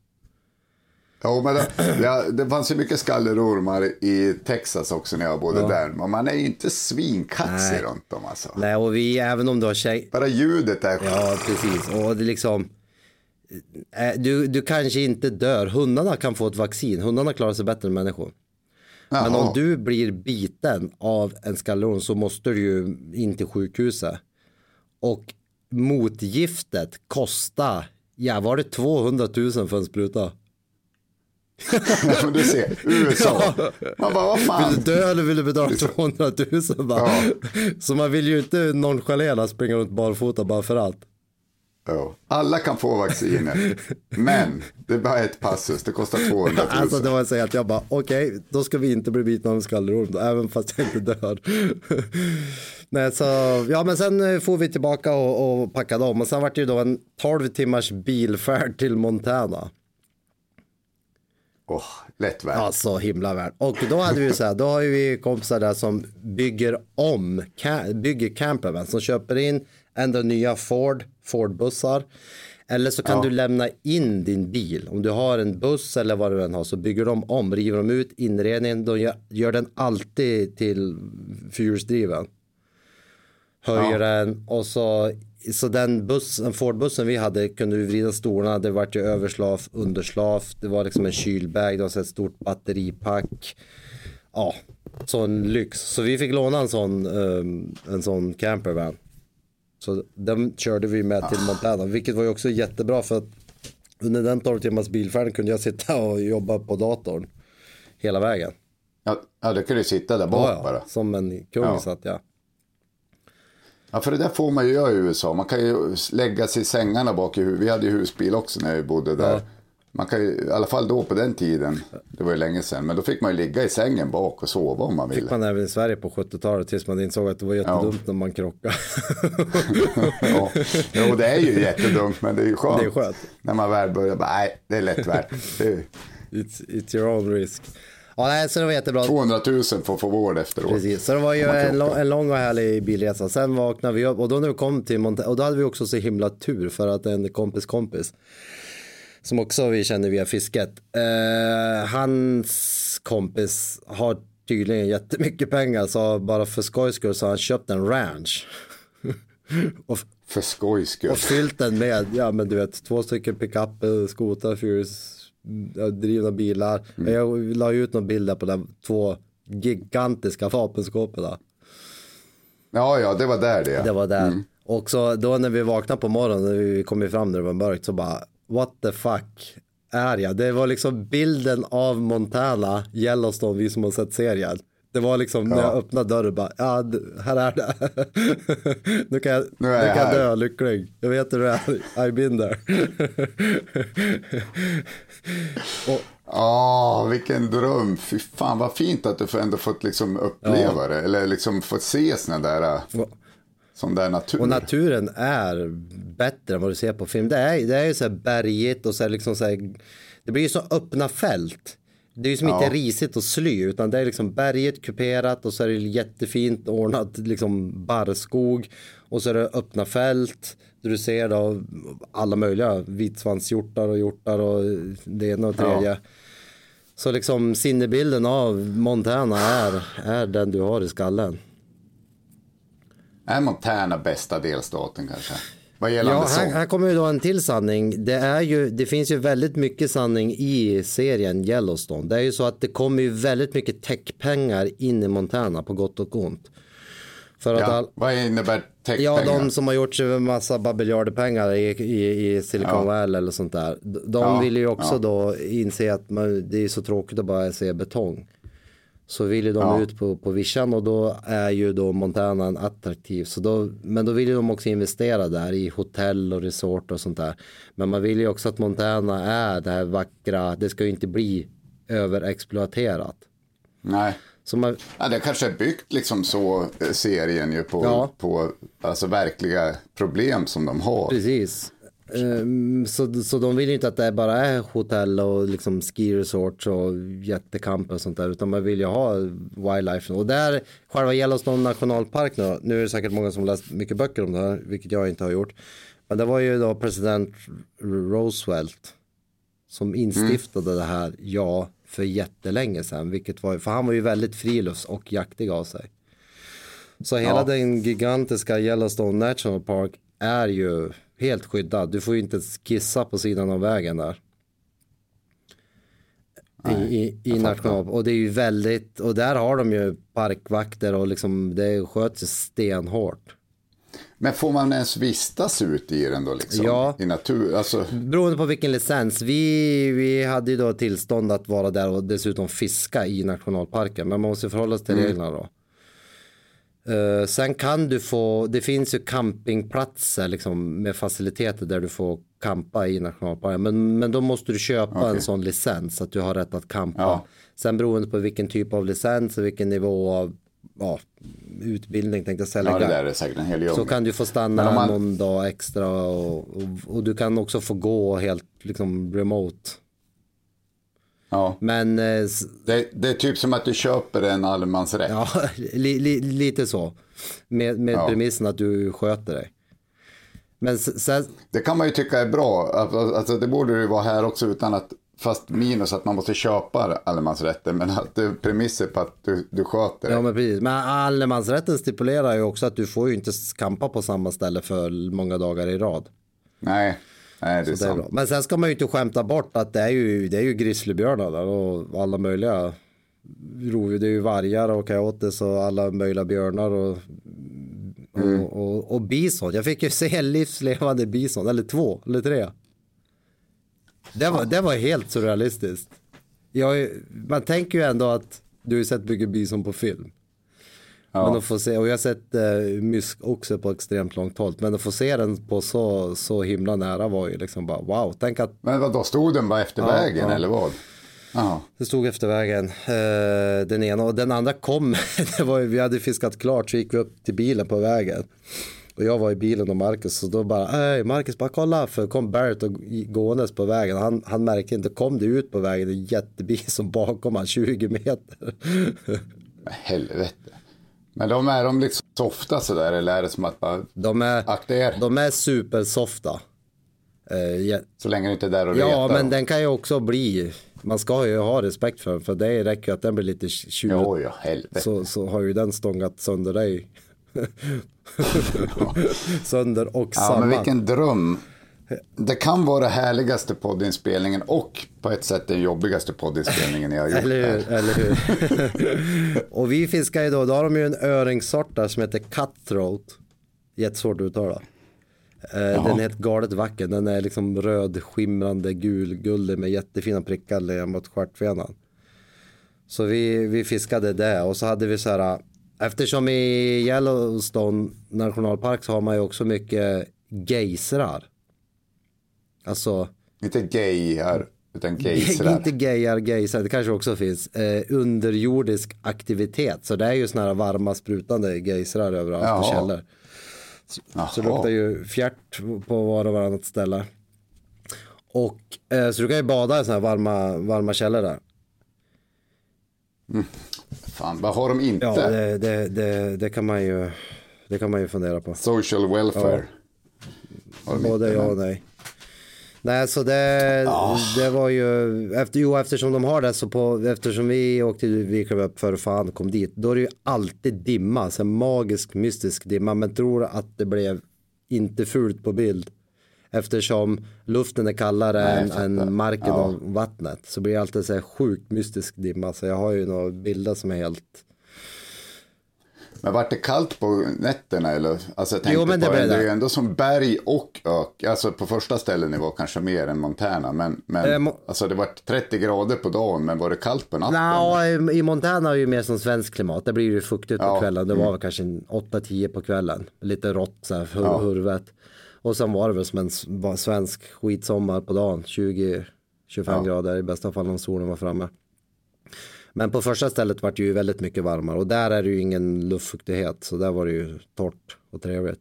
Ja, men det, ja, det fanns ju mycket skallerormar i Texas också när jag bodde där. Men man är ju inte svinkaxig Nej. runt dem alltså. Nej, och vi, även om du har tjej... Bara ljudet är... Ja, precis. Och det liksom... eh, Du, du kanske inte dör. Hundarna kan få ett vaccin. Hundarna klarar sig bättre än människor. Men Jaha. om du blir biten av en skalleron så måste du ju in till sjukhuset. Och motgiftet kostar, ja var det 200 000 för en spruta? Du ser, USA. Man bara, vad Vill fan. du dö eller vill du betala 200 000? Bara. Ja. Så man vill ju inte nonchalera springa runt barfota bara för allt. Ja. Alla kan få vaccinet. Men det är bara ett passus, det kostar 200 000. Alltså det var så att jag bara okej, då ska vi inte bli bitna av en skallerorm även fast jag inte dör. Nej, så, ja men sen eh, får vi tillbaka och, och packade om och sen var det ju då en 12 timmars bilfärd till Montana. Åh, lätt värd. Ja, så himla värt. Och då hade vi så här, då har vi kompisar där som bygger om, bygger campervan, som köper in ändå nya Ford, Ford-bussar. Eller så kan Ja. du lämna in din bil. Om du har en buss eller vad du än har så bygger de om, river de ut inredningen. De gör, gör den alltid till fyrhjulsdriven. Höjer Ja. den och så, så den bussen, Ford-bussen vi hade kunde vi vrida stolarna. Det vart ju överslav, underslav. Det var liksom en kylbag, det var så ett stort batteripack. Ja, sån lyx. Så vi fick låna en sån, um, en sån campervan. Så den körde vi med till Montana, vilket var ju också jättebra för att under den 12 timmars bilfärden kunde jag sitta och jobba på datorn hela vägen. Ja, ja, du sitta där bak Ja, bara. ja, som en kung Ja. satt jag. Ja, för det där får man ju göra i USA. Man kan ju lägga sig i sängarna bak i huvudet. Vi hade ju husbil också när vi bodde där. Ja. Man kan ju, I alla fall då på den tiden, det var ju länge sedan, men då fick man ju ligga i sängen bak och sova om man ville. Fick man även i Sverige på 70-talet tills man insåg att det var jättedumt ja. när man krockade. ja. Jo, det är ju jättedumt, men det är ju skönt. Det är skönt. När man väl börjar, bara, nej, det är lätt värt. Är... It's, it's your own risk. Ja, nej, så det var jättebra. 200 000 för att få vård efteråt. Precis, så det var ju en, lång, en lång och härlig bilresa. Sen vaknade vi upp och då när vi kom till Monte och då hade vi också så himla tur för att en kompis kompis som också vi känner via fisket. Eh, hans kompis har tydligen jättemycket pengar så bara för skojs skull så har han köpt en ranch. och, för skojs skull. Och fyllt den med, ja men du vet, två stycken pickup, skotrar, drivna bilar. Mm. Jag la ut någon bild där på de två gigantiska vapenskåpen. Ja, ja, det var där det. Det var där. Mm. Och så då när vi vaknade på morgonen, när vi kom fram när det var mörkt, så bara what the fuck är jag? Det var liksom bilden av Montana, Yellowstone, vi som har sett serien. Det var liksom ja. när jag öppnade dörren bara, ja här är det. nu kan jag, nu, nu kan jag dö lycklig. Jag vet hur det är, I've been there. Ja, oh, vilken dröm. Fy fan vad fint att du ändå fått liksom uppleva ja. det. Eller liksom fått se sådana där som det är natur. Och naturen är bättre än vad du ser på film. Det är, det är ju så här bergigt och så här liksom så här, det blir ju så öppna fält. Det är ju som ja. inte risigt och sly utan det är liksom berget kuperat och så är det jättefint ordnat liksom barrskog och så är det öppna fält där du ser då alla möjliga vitsvanshjortar och hjortar och det ena och tredje. Ja. Så liksom sinnebilden av Montana är, är den du har i skallen. Är Montana bästa delstaten kanske? Ja, här, här, kommer ju då en till sanning. Det, är ju, det finns ju väldigt mycket sanning i serien Yellowstone. Det är ju så att det kommer ju väldigt mycket techpengar in i Montana på gott och ont. För att ja, all... Vad innebär techpengar? Ja, de som har gjort sig en massa babeljarder i, i, i Silicon ja. Valley eller sånt där. De ja, vill ju också då inse att man, det är så tråkigt att bara se betong så vill ju de ja. ut på, på vischan och då är ju då Montana attraktiv. Så då, men då vill ju de också investera där i hotell och resort och sånt där. Men man vill ju också att Montana är det här vackra, det ska ju inte bli överexploaterat. Nej. Så man... ja, det kanske är byggt liksom så eh, serien ju på, ja. på alltså verkliga problem som de har. Precis. Um, så, så de vill ju inte att det bara är hotell och liksom ski resorts och jättekamper och sånt där utan man vill ju ha wildlife och där själva Yellowstone nationalpark nu, nu är det säkert många som läst mycket böcker om det här vilket jag inte har gjort men det var ju då president Roosevelt som instiftade mm. det här ja för jättelänge sedan vilket var för han var ju väldigt frilufts och jaktig av sig så hela ja. den gigantiska Yellowstone National Park är ju helt skyddad. Du får ju inte skissa på sidan av vägen där. Nej, I, i, i national, och det är ju väldigt, och där har de ju parkvakter och liksom det sköts stenhårt. Men får man ens vistas ut i den då liksom? Ja. I natur? Alltså... Beroende på vilken licens. Vi, vi hade ju då tillstånd att vara där och dessutom fiska i nationalparken. Men man måste förhålla sig till mm. reglerna då. Uh, sen kan du få, det finns ju campingplatser liksom, med faciliteter där du får kampa i nationalparken. Men, men då måste du köpa okay. en sån licens att du har rätt att kampa. Ja. Sen beroende på vilken typ av licens och vilken nivå av ja, utbildning tänkte jag säga. Ja, det där är säkert en hel Så kan du få stanna man... någon dag extra och, och, och, du kan också få gå helt liksom remote. Ja. Men, eh, det, det, är typ som att du köper en allemansrätt. Ja, li, li, lite så. Med, med ja. premissen att du sköter dig. Men sen... Det kan man ju tycka är bra. Alltså, det borde ju vara här också utan att Fast minus att man måste köpa allemansrätten. Men att det är premisser på att du, du sköter det. Ja men precis. Men allemansrätten stipulerar ju också att du får ju inte kampa på samma ställe för många dagar i rad. Nej. Nej, det är, det är bra. Men sen ska man ju inte skämta bort att det är ju, det är ju grizzlybjörnar där och alla möjliga rovdjur. Det är ju vargar och coyotes och alla möjliga björnar och, mm. och, och, och, bison. Jag fick ju se en livslevande bison, eller två, eller tre. Det var, det var helt surrealistiskt. Jag, man tänker ju ändå att du har sett mycket bison på film. Men att få se, och jag har sett eh, mysk också på extremt långt håll. Men att få se den på så, så himla nära var ju liksom bara wow. Tänk att Men vad då stod den bara efter vägen eller vad? Jaha. det stod efter vägen. Eh, den ena och den andra kom. det var vi hade fiskat klart så gick vi upp till bilen på vägen. Och jag var i bilen och Marcus och då bara, hej Marcus bara kolla för kom Barrett och gåendes på vägen. Han, han märkte inte, kom det ut på vägen en jättebil som bakom han 20 meter. Helvete. Men de är de lite softa sådär eller är det som att bara De är, akta er de är supersofta. Eh, jä- så länge du inte är där och ja, men dem? den kan ju också bli, man ska ju ha respekt för den, för det räcker att den blir lite tjurig. Jo, ja, helvete. så, så har ju den stångat sönder dig. sönder och Ja, samman. men vilken dröm. Det kan vara härligaste poddinspelningen och på ett sätt den jobbigaste poddinspelningen jag har gjort. Eller hur? Eller hur? och vi fiskar ju då, då har de ju en öringssort där som heter cutthroat. Jättesvårt att uttala. Eh, den är helt galet vacker. Den är liksom röd, skimrande, gul, guldig med jättefina prickar ner mot stjärtfenan. Så vi, vi fiskade det och så hade vi så här. Eftersom i Yellowstone nationalpark så har man ju också mycket geysrar. Alltså Inte gay här, utan gejsrar. inte gayar, gaysar, det kanske också finns. Eh, underjordisk aktivitet. Så det är ju sådana här varma sprutande geysrar överallt Jaha. på källor. Så, så det Jaha. luktar ju fjärt på var och varannat ställe. Och eh, så du kan ju bada i sådana här varma, varma källor där. Fan, vad har de inte? Ja, det, det, det, det, kan man ju, det kan man ju fundera på. Social welfare. De Både ja och nej. Nej, så det, det var ju, efter, jo eftersom de har det så på, eftersom vi åkte, vi klev upp för fan kom dit, då är det ju alltid dimma, så magisk mystisk dimma, men tror att det blev inte fult på bild. Eftersom luften är kallare Nej, än, än marken Ja. och vattnet så blir det alltid så här sjukt mystisk dimma. Så jag har ju några bilder som är helt Men vart det kallt på nätterna eller? Alltså jag Jo, tänkte men det på det. Är ju ändå som berg och ök. Alltså på första ställen det var kanske mer än Montana. Men, men Eh, alltså det var 30 grader på dagen. Men var det kallt på natten? Nå, i- Montana är det ju mer som svensk klimat. Det blir ju fuktigt på Ja, kvällen. Det var väl kanske en 8-10 på kvällen. Lite rått så här, hur, hurvet. Och sen var det väl som en svensk skitsommar på dagen. 20-25 grader i bästa fall om solen var framme. Men på första stället var det ju väldigt mycket varmare och där är det ju ingen luftfuktighet så där var det ju torrt och trevligt.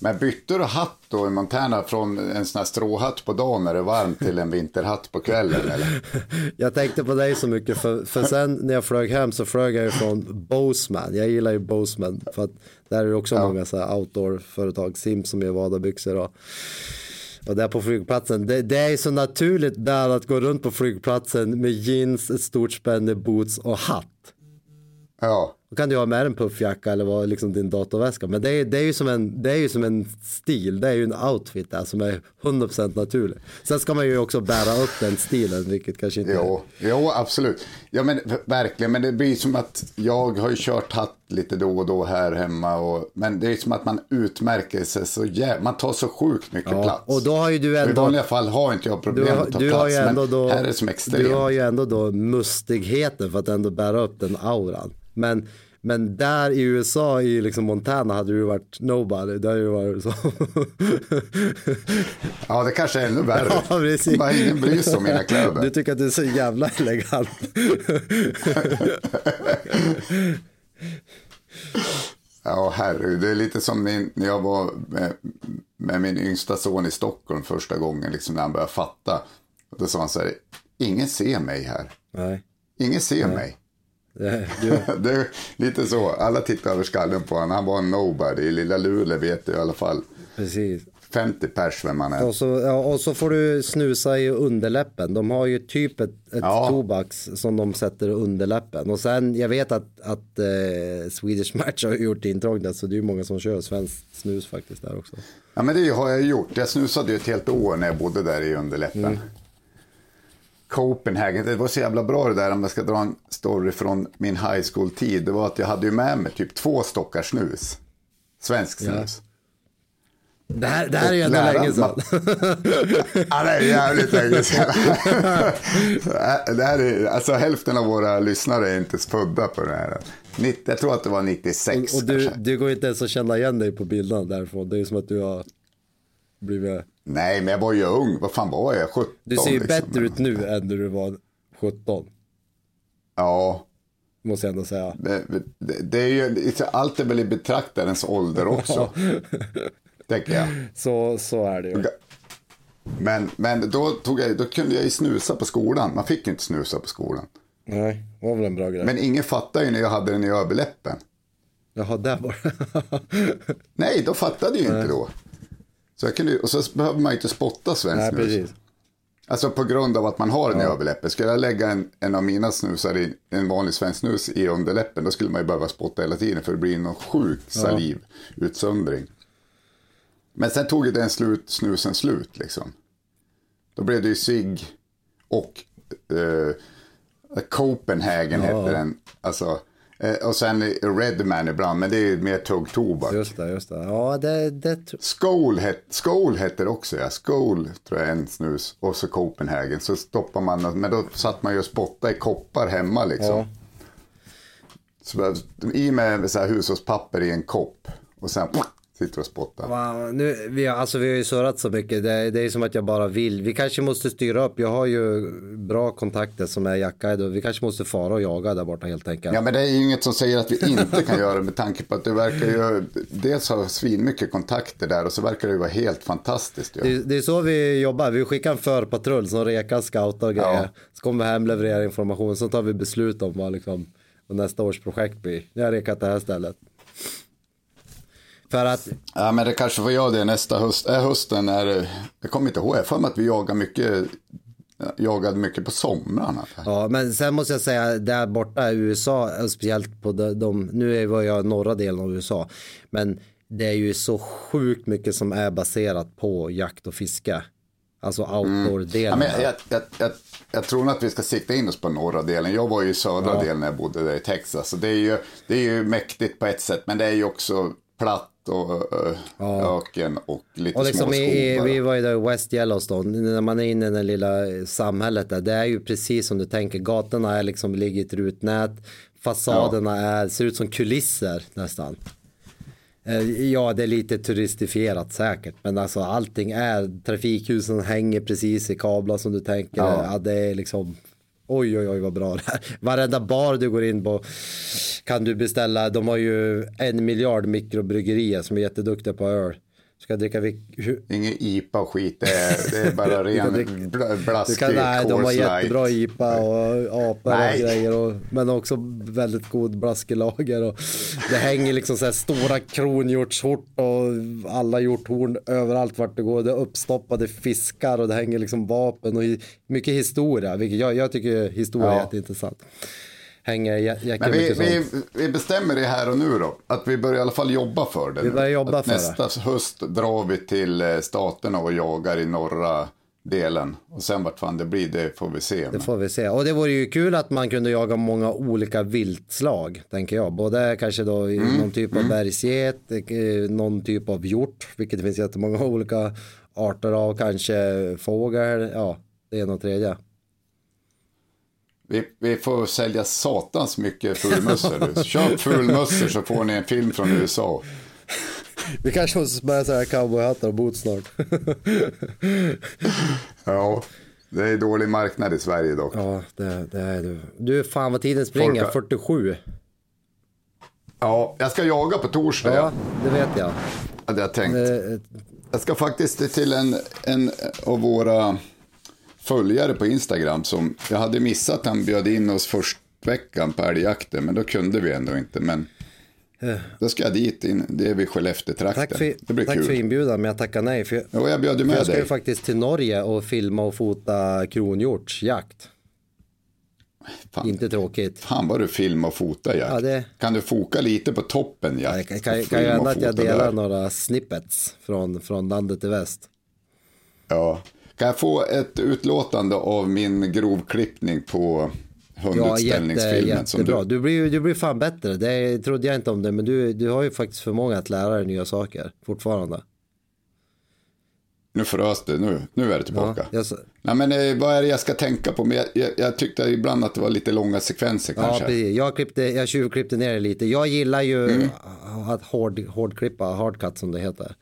Men bytte du hatt då i Montana från en sån här stråhatt på dagen när det är varmt till en vinterhatt på kvällen? Eller? Jag tänkte på dig så mycket för, för sen när jag flög hem så flög jag ju från Boseman. Jag gillar ju Boseman för att där är det också många så här outdoor-företag, Sims som gör vadarbyxor och, och där på flygplatsen. Det, det är så naturligt där att gå runt på flygplatsen med jeans, ett stort spänne, boots och hatt. Ja, då kan du ha med en puffjacka eller vad, liksom din datorväska. Men det är, det, är ju som en, det är ju som en stil, det är ju en outfit där som är 100% naturlig. Sen ska man ju också bära upp den stilen, vilket kanske inte jo, jo, absolut. Ja, men verkligen. Men det blir som att jag har ju kört hatt lite då och då här hemma. Och, men det är som att man utmärker sig så jävla... Man tar så sjukt mycket Ja, plats. och då har ju du Och I ändå- vanliga fall har inte jag Du, problem har- att ta du, plats. har ju ändå men då, här är det som extremt. du har ju ändå då mustigheten för att ändå bära upp den auran. Men, men där i USA, i liksom Montana, hade du varit nobody. Där har ju varit så. Ja, det kanske är ännu värre. Ja, precis. Bara ingen bryr sig om mina kläder. Du tycker att du är så jävla elegant. Ja, herregud. Det är lite som min, när jag var med, med min yngsta son i Stockholm första gången, liksom när han började fatta. Då sa han så här, ingen ser mig här. Nej, Ingen ser mig. Det, Det är lite så. Alla tittar över skallen på honom. Han var en nobody. I lilla Luleå vet du i alla fall precis. 50 pers vem han är. Och så, ja, och så får du snusa i underläppen. De har ju typ ett, ett Ja. tobax som de sätter underläppen. Och sen, jag vet att, att eh, Swedish Match har gjort intrång där, så det är ju många som kör svenskt snus faktiskt där också. Ja, men det har jag gjort. Jag snusade ju ett helt år när jag bodde där i underläppen. Mm. Copenhagen, det var så jävla bra det där om jag ska dra en story från min high school-tid. Det var att jag hade ju med mig typ två stockar snus. Svensk snus. Det här, det här är ju ändå länge sedan. Ja, det är jävligt länge sedan. det här är, alltså hälften av våra lyssnare är inte födda på det här. 90, jag tror att det var 96 Och, och du, kanske. du går inte ens att känna igen dig på bilderna därifrån. Det är som att du har blivit... Nej, men jag var ju ung. Vad fan var jag? 17 Du ser ju liksom. bättre ut nu än när du var 17. Ja, Måste jag ändå säga. det, det, det är ju, allt är väl i betraktarens ålder också. tänker jag. Så, så är det ju. Men, men då, tog jag, då kunde jag ju snusa på skolan. Man fick ju inte snusa på skolan. Nej, det var väl en bra grej. Men ingen fattade ju när jag hade den i överläppen. Jaha, där var det. Nej, då fattade ju inte då. Så jag kunde, och så behöver man ju inte spotta svensk Nej, snus. precis. Alltså på grund av att man har den i överläppen. Skulle jag lägga en, en av mina snusar i en vanlig svensk snus i underläppen. Då skulle man ju behöva spotta hela tiden. För det blir någon sjuk salivutsöndring. Men sen tog ju den slut, snusen slut liksom. Då blev det ju cigg och eh, Copenhagen hette den. Alltså, och sen Redman ibland. Men det är mer tuggtobak. Just det, just det. Ja, det, det Skål, het, Skål hette det också, ja. Skål tror jag är en snus. Och så Copenhagen. Så stoppar man, men då satt man ju och spottade i koppar hemma liksom. Ja. Så, I med så här hushållspapper i en kopp. Och sen sitter och spottar. Wow, nu, vi, har, alltså, vi har ju surrat så mycket. Det, det är som att jag bara vill. Vi kanske måste styra upp. Jag har ju bra kontakter som är jackguide vi kanske måste fara och jaga där borta helt enkelt. Ja men det är ju inget som säger att vi inte kan göra det med tanke på att du verkar ju dels ha svinmycket kontakter där och så verkar det ju vara helt fantastiskt. Ju. Det, det är så vi jobbar. Vi skickar en förpatrull som rekar, scoutar och grejer. Ja. Så kommer vi hem, levererar information. Så tar vi beslut om vad, liksom, nästa års projekt blir. Jag har rekat det här stället. För att Ja men det kanske får jag det nästa höst. Äh, hösten är det- jag kommer inte ihåg, jag för mig att vi jagar mycket, jagade mycket på somrarna. Ja, men sen måste jag säga där borta i USA, speciellt på de, de nu var jag i norra delen av USA, men det är ju så sjukt mycket som är baserat på jakt och fiske. Alltså Ja, outdoor-delen. men jag, jag, jag, jag tror nog att vi ska sikta in oss på norra delen. Jag var ju i södra delen när jag bodde där i Texas. Så det, är ju, det är ju mäktigt på ett sätt, men det är ju också platt och uh, öken och lite och liksom små i, vi var ju där i West Yellowstone, när man är inne i det lilla samhället där, det är ju precis som du tänker, gatorna är liksom, ligger i ett rutnät, fasaderna är, ser ut som kulisser nästan. Eh, Ja, det är lite turistifierat säkert, men alltså allting är, trafikhusen hänger precis i kablar som du tänker, ja. Ja. det är liksom, oj oj oj vad bra det här. Varenda bar du går in på kan du beställa, de har ju en miljard mikrobryggerier som är jätteduktiga på öl. Ska dricka hur- Ingen IPA och skit, det är, det är bara ren blaskig kan, nej, de har jättebra IPA och apor och grejer. Och, men också väldigt god blaskelager. Och det hänger liksom så här stora kronhjortshort och alla hjorthorn överallt vart det går. Det är uppstoppade fiskar och det hänger liksom vapen och mycket historia. Vilket jag, jag tycker historia är Ja. jätteintressant. Hänger jä- jäkla vi, mycket vi, sånt. vi bestämmer det här och nu då. Att vi börjar i alla fall jobba för det. Vi börjar jobba att för det. nästa höst drar vi till eh, staterna och jagar i norra delen. Och sen vart fan det blir, det får vi se. Det får vi se. Och det vore ju kul att man kunde jaga många olika viltslag, tänker jag. Både kanske då Mm, någon typ av bergsget, eh, någon typ av hjort, vilket det finns jättemånga olika arter av, kanske fågel, ja, det ena och tredje. Vi, vi får sälja satans mycket fulmössor. Köp fulmössor så får ni en film från USA. Vi kanske måste börja sälja cowboyhattar och boots snart. Ja, det är dålig marknad i Sverige dock. ja, det, det är du. Du, fan vad tiden springer, Folk har- 47. Ja, jag ska jaga på torsdag. Ja, det vet jag. Hade jag tänkt. Eh, Jag ska faktiskt till en, en av våra följare på Instagram som jag hade missat. Han bjöd in oss först veckan på älgjakten, men då kunde vi ändå inte. Men då ska jag dit, in, det är vid Skellefteå-trakten. Tack, för, det blir tack kul. för inbjudan, men jag tackar nej. För jag, Jo, jag bjöd med jag ska ju dig. faktiskt till Norge och filma och fota kronhjortsjakt. Fan, Inte tråkigt. fan vad du filmar och fotar jakt. Ja, det- Kan du foka lite på toppen Ja, jakt? det kan, kan, hända och att jag delar där? några snippets från, från landet i väst. Ja. Kan jag få ett utlåtande av min grovklippning på Ja, jätte, hundutställningsfilmen? jättebra. du... Du blir, du blir fan bättre. Det trodde jag inte om det, men du, du har ju faktiskt förmåga att lära dig nya saker fortfarande. Nu frös det, nu, nu är det tillbaka. Ja, jag Nej, men eh, vad är det jag ska tänka på? Men jag, jag, jag tyckte ibland att det var lite långa sekvenser Ja, kanske. precis. Jag, klippte, jag tjuvklippte ner det lite. Jag gillar ju Mm. att hård, hårdklippa, hardcut som det heter.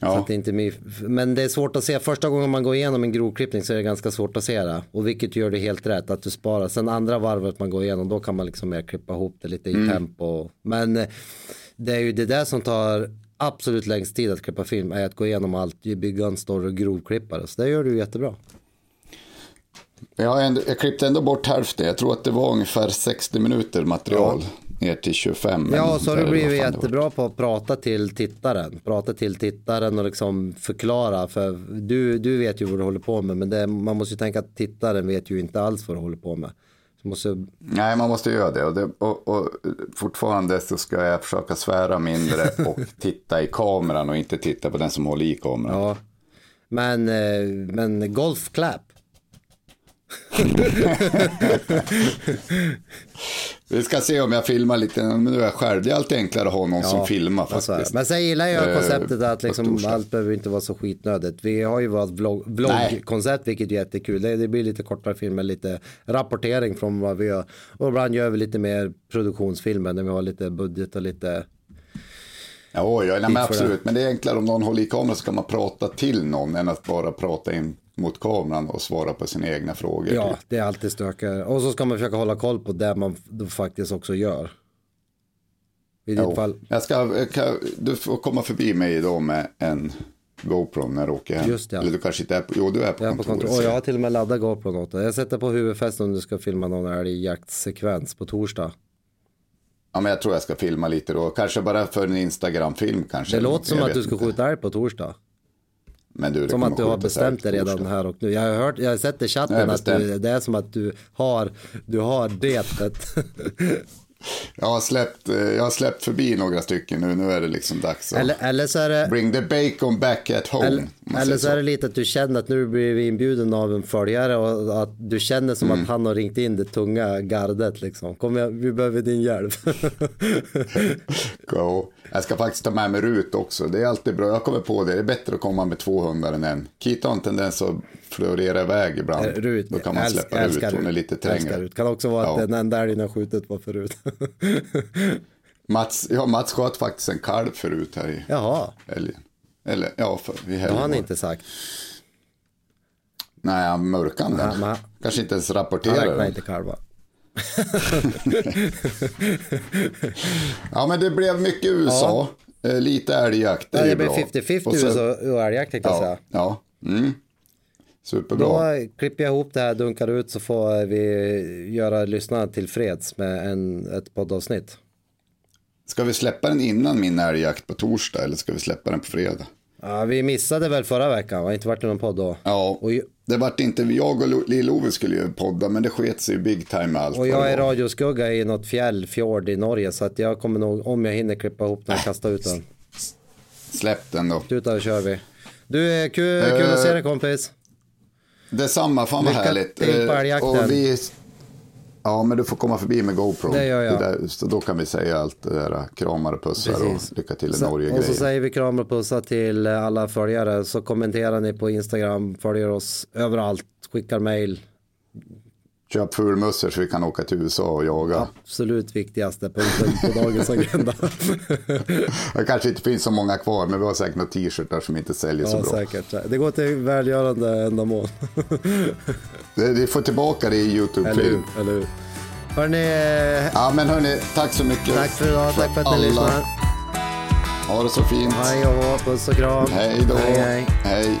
Så ja. att det inte är men det är svårt att se. Första gången man går igenom en grovklippning så är det ganska svårt att se det. Och vilket gör det helt rätt att du sparar. Sen andra varvet man går igenom då kan man liksom mer klippa ihop det lite i Mm. tempo. Men eh, det är ju det där som tar absolut längst tid att klippa film är att gå igenom allt, bygga en story och grovklippa det. Så det gör du jättebra. Jag, ändå, jag klippte ändå bort hälften. Jag tror att det var ungefär 60 minuter material. Ner till 25. Ja, så har du blivit jättebra på att prata till tittaren. Prata till tittaren och liksom förklara. För du, du vet ju vad du håller på med. Men det, man måste ju tänka att tittaren vet ju inte alls vad du håller på med. Måste, Nej, man måste göra det. Och, det och, och fortfarande så ska jag försöka svära mindre och titta i kameran och inte titta på den som håller i kameran. ja. Men, eh, men golfclap. Vi ska se om jag filmar lite. Men nu är jag själv. Det är alltid enklare att ha någon som filmar alltså, faktiskt. Men sen gillar jag Eh, konceptet att liksom, allt behöver inte vara så skitnödigt. Vi har ju vårt vlogg, vloggkoncept vilket är jättekul. Det, det blir lite kortare filmer, lite rapportering från vad vi gör. Och ibland gör vi lite mer produktionsfilmer när vi har lite budget och lite Ja, ja nej, men absolut. Men det är enklare om någon håller i kameran så kan man prata till någon än att bara prata in mot kameran och svara på sina egna frågor. Ja, det är alltid stökigare. Och så ska man försöka hålla koll på det man faktiskt också gör. I ditt Jo. fall, Jag ska, kan, du får komma förbi mig idag med en GoPro när du åker hem. Just det. Eller du kanske inte är på, jo du är på jag är på kontoret. kontor. Jag har till och med laddat GoPro åt. Jag sätter på huvudfästen om du ska filma någon älgjaktsekvens på torsdag. Ja, men jag tror jag ska filma lite då. Kanske bara för en Instagram-film kanske. Det låter som Jag att du ska inte. skjuta älg på torsdag. Men du, Som att du har bestämt dig redan här och nu. Jag har, hört, jag har sett i chatten att du, det är som att du har, du har betet. Jag har, släppt, eh, jag har släppt förbi några stycken nu. Nu är det liksom dags att eller, eller så är det... bring the bacon back at home. Eller, eller säger så är det lite att du känner att nu blir vi inbjuden av en följare och att du känner som Mm. att han har ringt in det tunga gardet liksom. Kom vi behöver din hjälp. Go. Jag ska faktiskt ta med mig Rut också. Det är alltid bra. Jag kommer på det. Det är bättre att komma med två hundar än en. Kita har en tendens att florera iväg ibland. Rut, Då kan man älsk- släppa älskar ut. Hon är Rut. lite Älskar trängre. Rut. Kan också vara att Ja. den enda älgen har skjutit var förut. Mats, ja, Mats sköt faktiskt en kalv förut här i Jaha, helgen. Eller ja, för, i det har han det. inte sagt. Nej, han mörkade den. Kanske inte ens Han rapporterar räknar inte kalvar. Ja, men det blev mycket USA. Eh, lite älgjakt. Det, Ja, det bra. 50-50 Och sen- USA och älgjakt tänkte jag Ja, säga. ja. Mm. Superbra. Då klipper jag ihop det här, dunkar ut så får vi göra lyssnarna tillfreds med en, ett poddavsnitt. Ska vi släppa den innan min älgjakt på torsdag eller ska vi släppa den på fredag? Ja, vi missade väl förra veckan, har inte varit i någon podd då. Ja, Och, det vart inte, jag och Lo- Lill-Ove skulle ju podda men det sket sig big time med allt. och jag är radioskugga i något fjäll, fjord i Norge så att jag kommer nog, om jag hinner klippa ihop den, kasta ut den. Släpp den då. Ut där kör vi. Du, är kul, kul att Eh, se dig kompis. Detsamma, fan vad Lycka härligt. till på Eh, älgjakten. och vi, ja, men du får komma förbi med GoPro. Det gör jag. där, så då kan vi säga allt det där, kramar och pussar Precis. och lycka till i Norge och så säger vi kram och pussar till alla följare. Så kommenterar ni på Instagram, följer oss överallt, skickar mail. Köp fulmussor så vi kan åka till USA och jaga. Absolut viktigaste punkten på dagens agenda. Det kanske inte finns så många kvar, men vi har säkert några t-shirtar som inte säljer så ja, bra. säkert. Det går till välgörande ändamål. Det- Vi får tillbaka det i YouTube-film. Eller hur? Hörni, Ja, men hörni, tack så mycket. tack för idag. Tack för att ni lyssnar. Ha det så fint. Hej och puss och kram. Hej då. Hej, hej. hej.